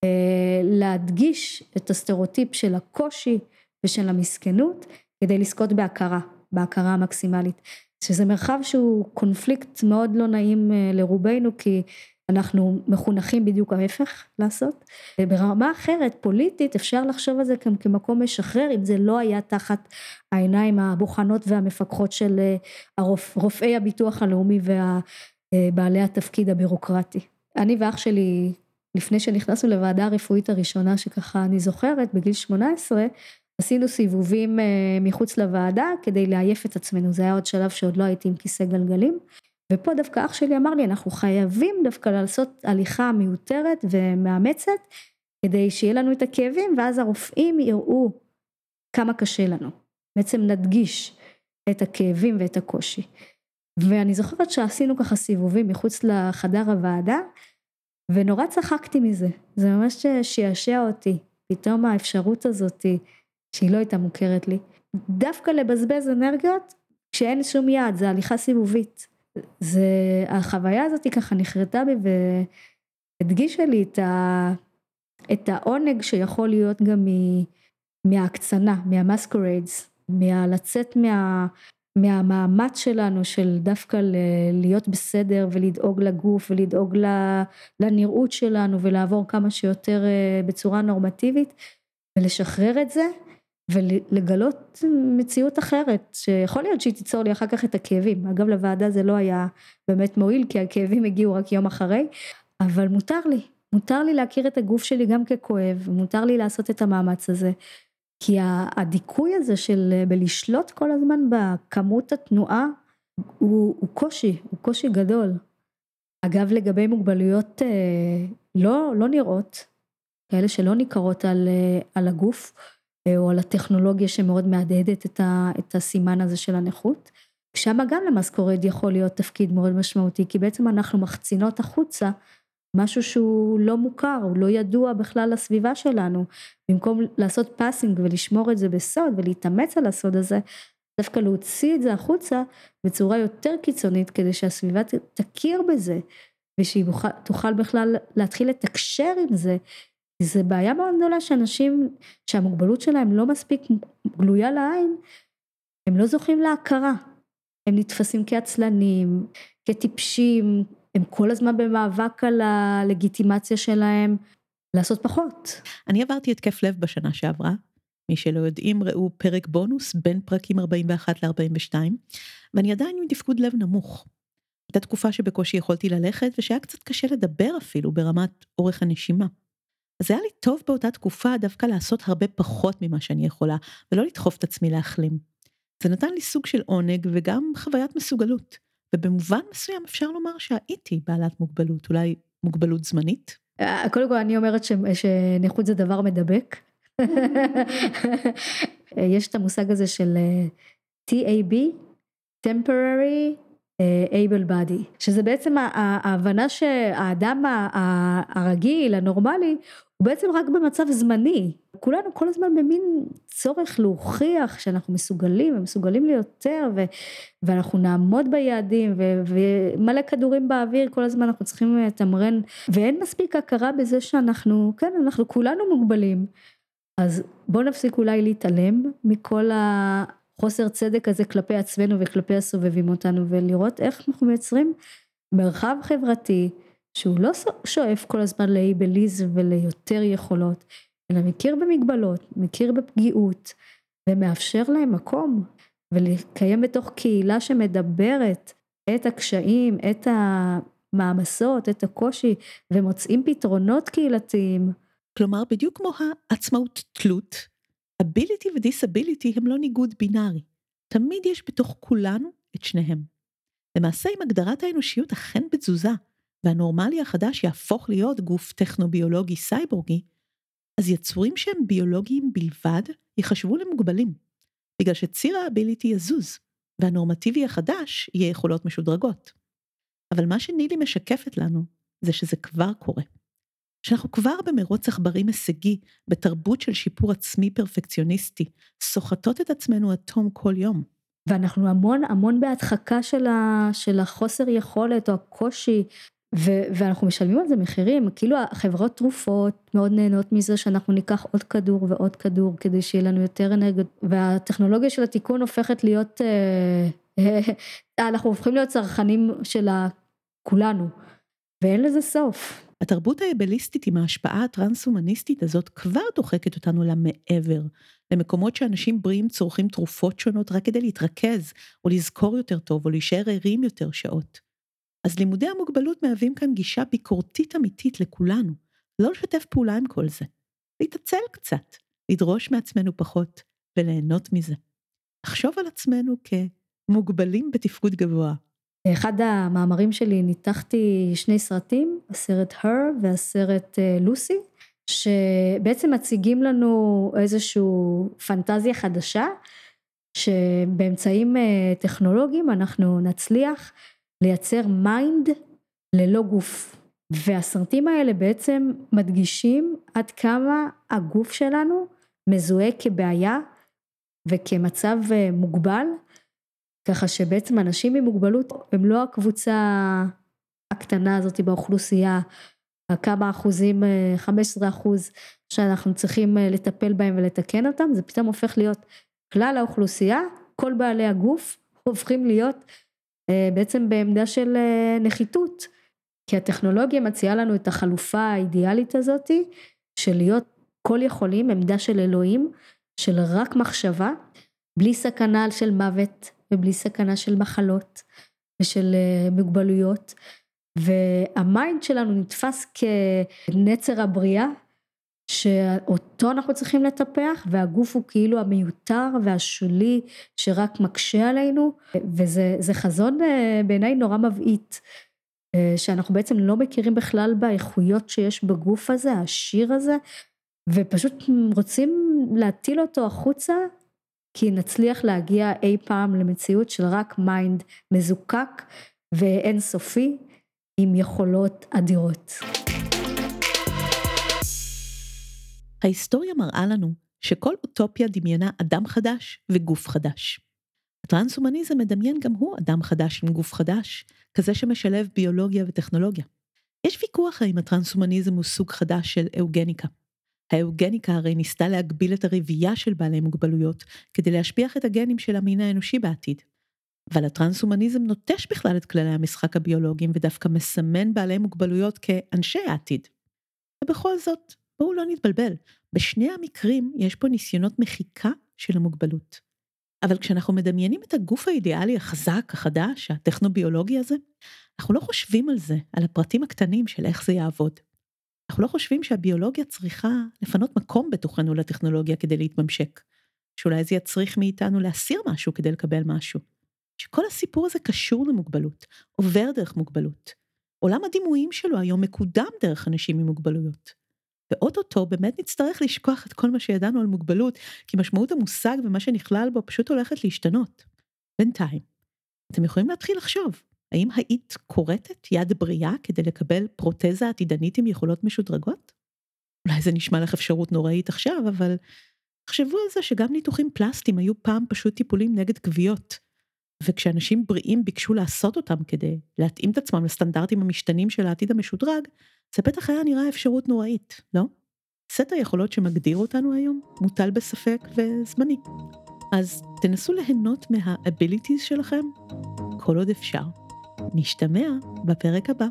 אה, להדגיש את הסטריאוטיפ של הקושי ושל המסכנות, כדי לזכות בהכרה, בהכרה המקסימלית. שזה מרחב שהוא קונפליקט מאוד לא נעים אה, לרובנו, כי אנחנו מחונכים בדיוק ההפך לעשות. ברמה אחרת, פוליטית, אפשר לחשוב על זה גם כמקום משחרר, אם זה לא היה תחת העיניים הבוחנות והמפקחות של אה, רופאי הביטוח הלאומי ובעלי התפקיד הבירוקרטי. אני ואח שלי, לפני שנכנסנו לוועדה הרפואית הראשונה שככה אני זוכרת, בגיל 18, עשינו סיבובים אה, מחוץ לוועדה כדי לעייף את עצמנו, זה היה עוד שלב שעוד לא הייתי עם כיסא גלגלים. ופה דווקא אח שלי אמר לי, אנחנו חייבים דווקא לעשות הליכה מיותרת ומאמצת, כדי שיהיה לנו את הכאבים, ואז הרופאים יראו כמה קשה לנו. בעצם נדגיש את הכאבים ואת הקושי. ואני זוכרת שעשינו ככה סיבובים מחוץ לחדר הוועדה, ונורא צחקתי מזה. זה ממש שעשע אותי. פתאום האפשרות הזאתי, שהיא לא הייתה מוכרת לי. דווקא לבזבז אנרגיות כשאין שום יעד, זה הליכה סיבובית. זה, החוויה הזאת ככה נחרטה בי והדגישה לי את, ה, את העונג שיכול להיות גם מההקצנה, מהמסקוריידס, מהלצאת מה, מהמאמץ שלנו של דווקא ל, להיות בסדר ולדאוג לגוף ולדאוג לנראות שלנו ולעבור כמה שיותר אה, בצורה נורמטיבית ולשחרר את זה ולגלות מציאות אחרת, שיכול להיות שהיא תיצור לי אחר כך את הכאבים. אגב, לוועדה זה לא היה באמת מועיל, כי הכאבים הגיעו רק יום אחרי, אבל מותר לי, מותר לי להכיר את הגוף שלי גם ככואב, מותר לי לעשות את המאמץ הזה. כי הדיכוי הזה של בלשלוט כל הזמן בכמות התנועה, הוא, הוא קושי, הוא קושי גדול. אגב, לגבי מוגבלויות אה, לא, לא נראות, כאלה שלא ניכרות על, אה, על הגוף, או על הטכנולוגיה שמאוד מהדהדת את, ה, את הסימן הזה של הנכות. שם גם ל masquerade יכול להיות תפקיד מאוד משמעותי, כי בעצם אנחנו מחצינות החוצה משהו שהוא לא מוכר, הוא לא ידוע בכלל לסביבה שלנו. במקום לעשות פאסינג ולשמור את זה בסוד ולהתאמץ על הסוד הזה, דווקא להוציא את זה החוצה בצורה יותר קיצונית כדי שהסביבה תכיר בזה ושהיא תוכל בכלל להתחיל לתקשר עם זה זה בעיה מאוד גדולה שאנשים שהמוגבלות שלהם לא מספיק גלויה לעין, הם לא זוכים להכרה. הם נתפסים כעצלנים, כטיפשים, הם כל הזמן במאבק על הלגיטימציה שלהם לעשות פחות. אני עברתי התקף לב בשנה שעברה. מי שלא יודעים ראו פרק בונוס בין פרקים 41 ל-42 ואני עדיין עם תפקוד לב נמוך. הייתה תקופה שבקושי יכולתי ללכת ושהיה קצת קשה לדבר אפילו ברמת אורך הנשימה. אז היה לי טוב באותה תקופה דווקא לעשות הרבה פחות ממה שאני יכולה, ולא לדחוף את עצמי להחלים. זה נתן לי סוג של עונג וגם חוויית מסוגלות, ובמובן מסוים אפשר לומר שהייתי בעלת מוגבלות, אולי מוגבלות זמנית. אה, קודם כל אני אומרת ש... שנכות זה דבר מדבק. יש את המושג הזה של אה, TAB, temporary אייבל בדי, שזה בעצם ההבנה שהאדם הרגיל, הנורמלי, הוא בעצם רק במצב זמני. כולנו כל הזמן במין צורך להוכיח שאנחנו מסוגלים ומסוגלים ליותר ו- ואנחנו נעמוד ביעדים ומלא כדורים באוויר כל הזמן אנחנו צריכים לתמרן ואין מספיק הכרה בזה שאנחנו כן אנחנו כולנו מוגבלים אז בואו נפסיק אולי להתעלם מכל החוסר צדק הזה כלפי עצמנו וכלפי הסובבים אותנו ולראות איך אנחנו מייצרים מרחב חברתי שהוא לא שואף כל הזמן לאייבליזם וליותר יכולות, אלא מכיר במגבלות, מכיר בפגיעות, ומאפשר להם מקום, ולקיים בתוך קהילה שמדברת את הקשיים, את המעמסות, את הקושי, ומוצאים פתרונות קהילתיים. כלומר, בדיוק כמו העצמאות תלות, ability ו-disability הם לא ניגוד בינארי. תמיד יש בתוך כולנו את שניהם. למעשה, אם הגדרת האנושיות אכן בתזוזה, והנורמלי החדש יהפוך להיות גוף טכנו-ביולוגי סייבורגי, אז יצורים שהם ביולוגיים בלבד ייחשבו למוגבלים, בגלל שציר האביליטי יזוז, והנורמטיבי החדש יהיה יכולות משודרגות. אבל מה שנילי משקפת לנו, זה שזה כבר קורה. שאנחנו כבר במרוץ עכברים הישגי, בתרבות של שיפור עצמי פרפקציוניסטי, סוחטות את עצמנו עד תום כל יום. ואנחנו המון המון בהדחקה של, ה, של החוסר יכולת או הקושי ו- ואנחנו משלמים על זה מחירים, כאילו החברות תרופות מאוד נהנות מזה שאנחנו ניקח עוד כדור ועוד כדור כדי שיהיה לנו יותר אנרגיות, והטכנולוגיה של התיקון הופכת להיות, אה, אה, אנחנו הופכים להיות צרכנים של כולנו, ואין לזה סוף. התרבות האבליסטית עם ההשפעה הטרנס-הומניסטית הזאת כבר דוחקת אותנו למעבר, למקומות שאנשים בריאים צורכים תרופות שונות רק כדי להתרכז, או לזכור יותר טוב, או להישאר ערים יותר שעות. אז לימודי המוגבלות מהווים כאן גישה ביקורתית אמיתית לכולנו, לא לשתף פעולה עם כל זה, להתעצל קצת, לדרוש מעצמנו פחות וליהנות מזה. לחשוב על עצמנו כמוגבלים בתפקוד גבוה. באחד המאמרים שלי ניתחתי שני סרטים, הסרט Her והסרט לוסי, אה, שבעצם מציגים לנו איזושהי פנטזיה חדשה, שבאמצעים אה, טכנולוגיים אנחנו נצליח לייצר mind ללא גוף. והסרטים האלה בעצם מדגישים עד כמה הגוף שלנו מזוהה כבעיה וכמצב אה, מוגבל, ככה שבעצם אנשים עם מוגבלות הם לא הקבוצה הקטנה הזאת באוכלוסייה, הכמה אחוזים, 15 אה, אחוז שאנחנו צריכים אה, לטפל בהם ולתקן אותם, זה פתאום הופך להיות כלל האוכלוסייה, כל בעלי הגוף הופכים להיות בעצם בעמדה של אה, נחיתות, כי הטכנולוגיה מציעה לנו את החלופה האידיאלית הזאתי של להיות כל יכולים, עמדה של אלוהים, של רק מחשבה, בלי סכנה של מוות ובלי סכנה של מחלות ושל אה, מוגבלויות. והמיינד שלנו נתפס כנצר הבריאה שאותו אנחנו צריכים לטפח והגוף הוא כאילו המיותר והשולי שרק מקשה עלינו וזה חזון אה, בעיניי נורא מבעית אה, שאנחנו בעצם לא מכירים בכלל באיכויות שיש בגוף הזה העשיר הזה ופשוט רוצים להטיל אותו החוצה כי נצליח להגיע אי פעם למציאות של רק mind מזוקק ואינסופי עם יכולות אדירות. ההיסטוריה מראה לנו שכל אוטופיה דמיינה אדם חדש וגוף חדש. הטרנס-הומניזם מדמיין גם הוא אדם חדש עם גוף חדש, כזה שמשלב ביולוגיה וטכנולוגיה. יש ויכוח האם הטרנס-הומניזם הוא סוג חדש של אהוגניקה. האהוגניקה הרי ניסתה להגביל את הרבייה של בעלי מוגבלויות כדי להשביח את הגנים של המין האנושי בעתיד. אבל הטרנס-הומניזם נוטש בכלל את כללי המשחק הביולוגיים ודווקא מסמן בעלי מוגבלויות כאנשי העתיד. ובכל זאת, בואו לא נתבלבל, בשני המקרים יש פה ניסיונות מחיקה של המוגבלות. אבל כשאנחנו מדמיינים את הגוף האידיאלי החזק, החדש, הטכנו-ביולוגי הזה, אנחנו לא חושבים על זה, על הפרטים הקטנים של איך זה יעבוד. אנחנו לא חושבים שהביולוגיה צריכה לפנות מקום בתוכנו לטכנולוגיה כדי להתממשק. שאולי זה יצריך מאיתנו להסיר משהו כדי לקבל משהו. שכל הסיפור הזה קשור למוגבלות, עובר דרך מוגבלות. עולם הדימויים שלו היום מקודם דרך אנשים עם מוגבלויות. ואו-טו-טו באמת נצטרך לשכוח את כל מה שידענו על מוגבלות, כי משמעות המושג ומה שנכלל בו פשוט הולכת להשתנות. בינתיים, אתם יכולים להתחיל לחשוב, האם היית כורתת יד בריאה כדי לקבל פרוטזה עתידנית עם יכולות משודרגות? אולי זה נשמע לך אפשרות נוראית עכשיו, אבל תחשבו על זה שגם ניתוחים פלסטיים היו פעם פשוט טיפולים נגד כוויות. וכשאנשים בריאים ביקשו לעשות אותם כדי להתאים את עצמם לסטנדרטים המשתנים של העתיד המשודרג, זה בטח היה נראה אפשרות נוראית, לא? סט היכולות שמגדיר אותנו היום מוטל בספק וזמני. אז תנסו ליהנות מה-abilities שלכם כל עוד אפשר. נשתמע בפרק הבא.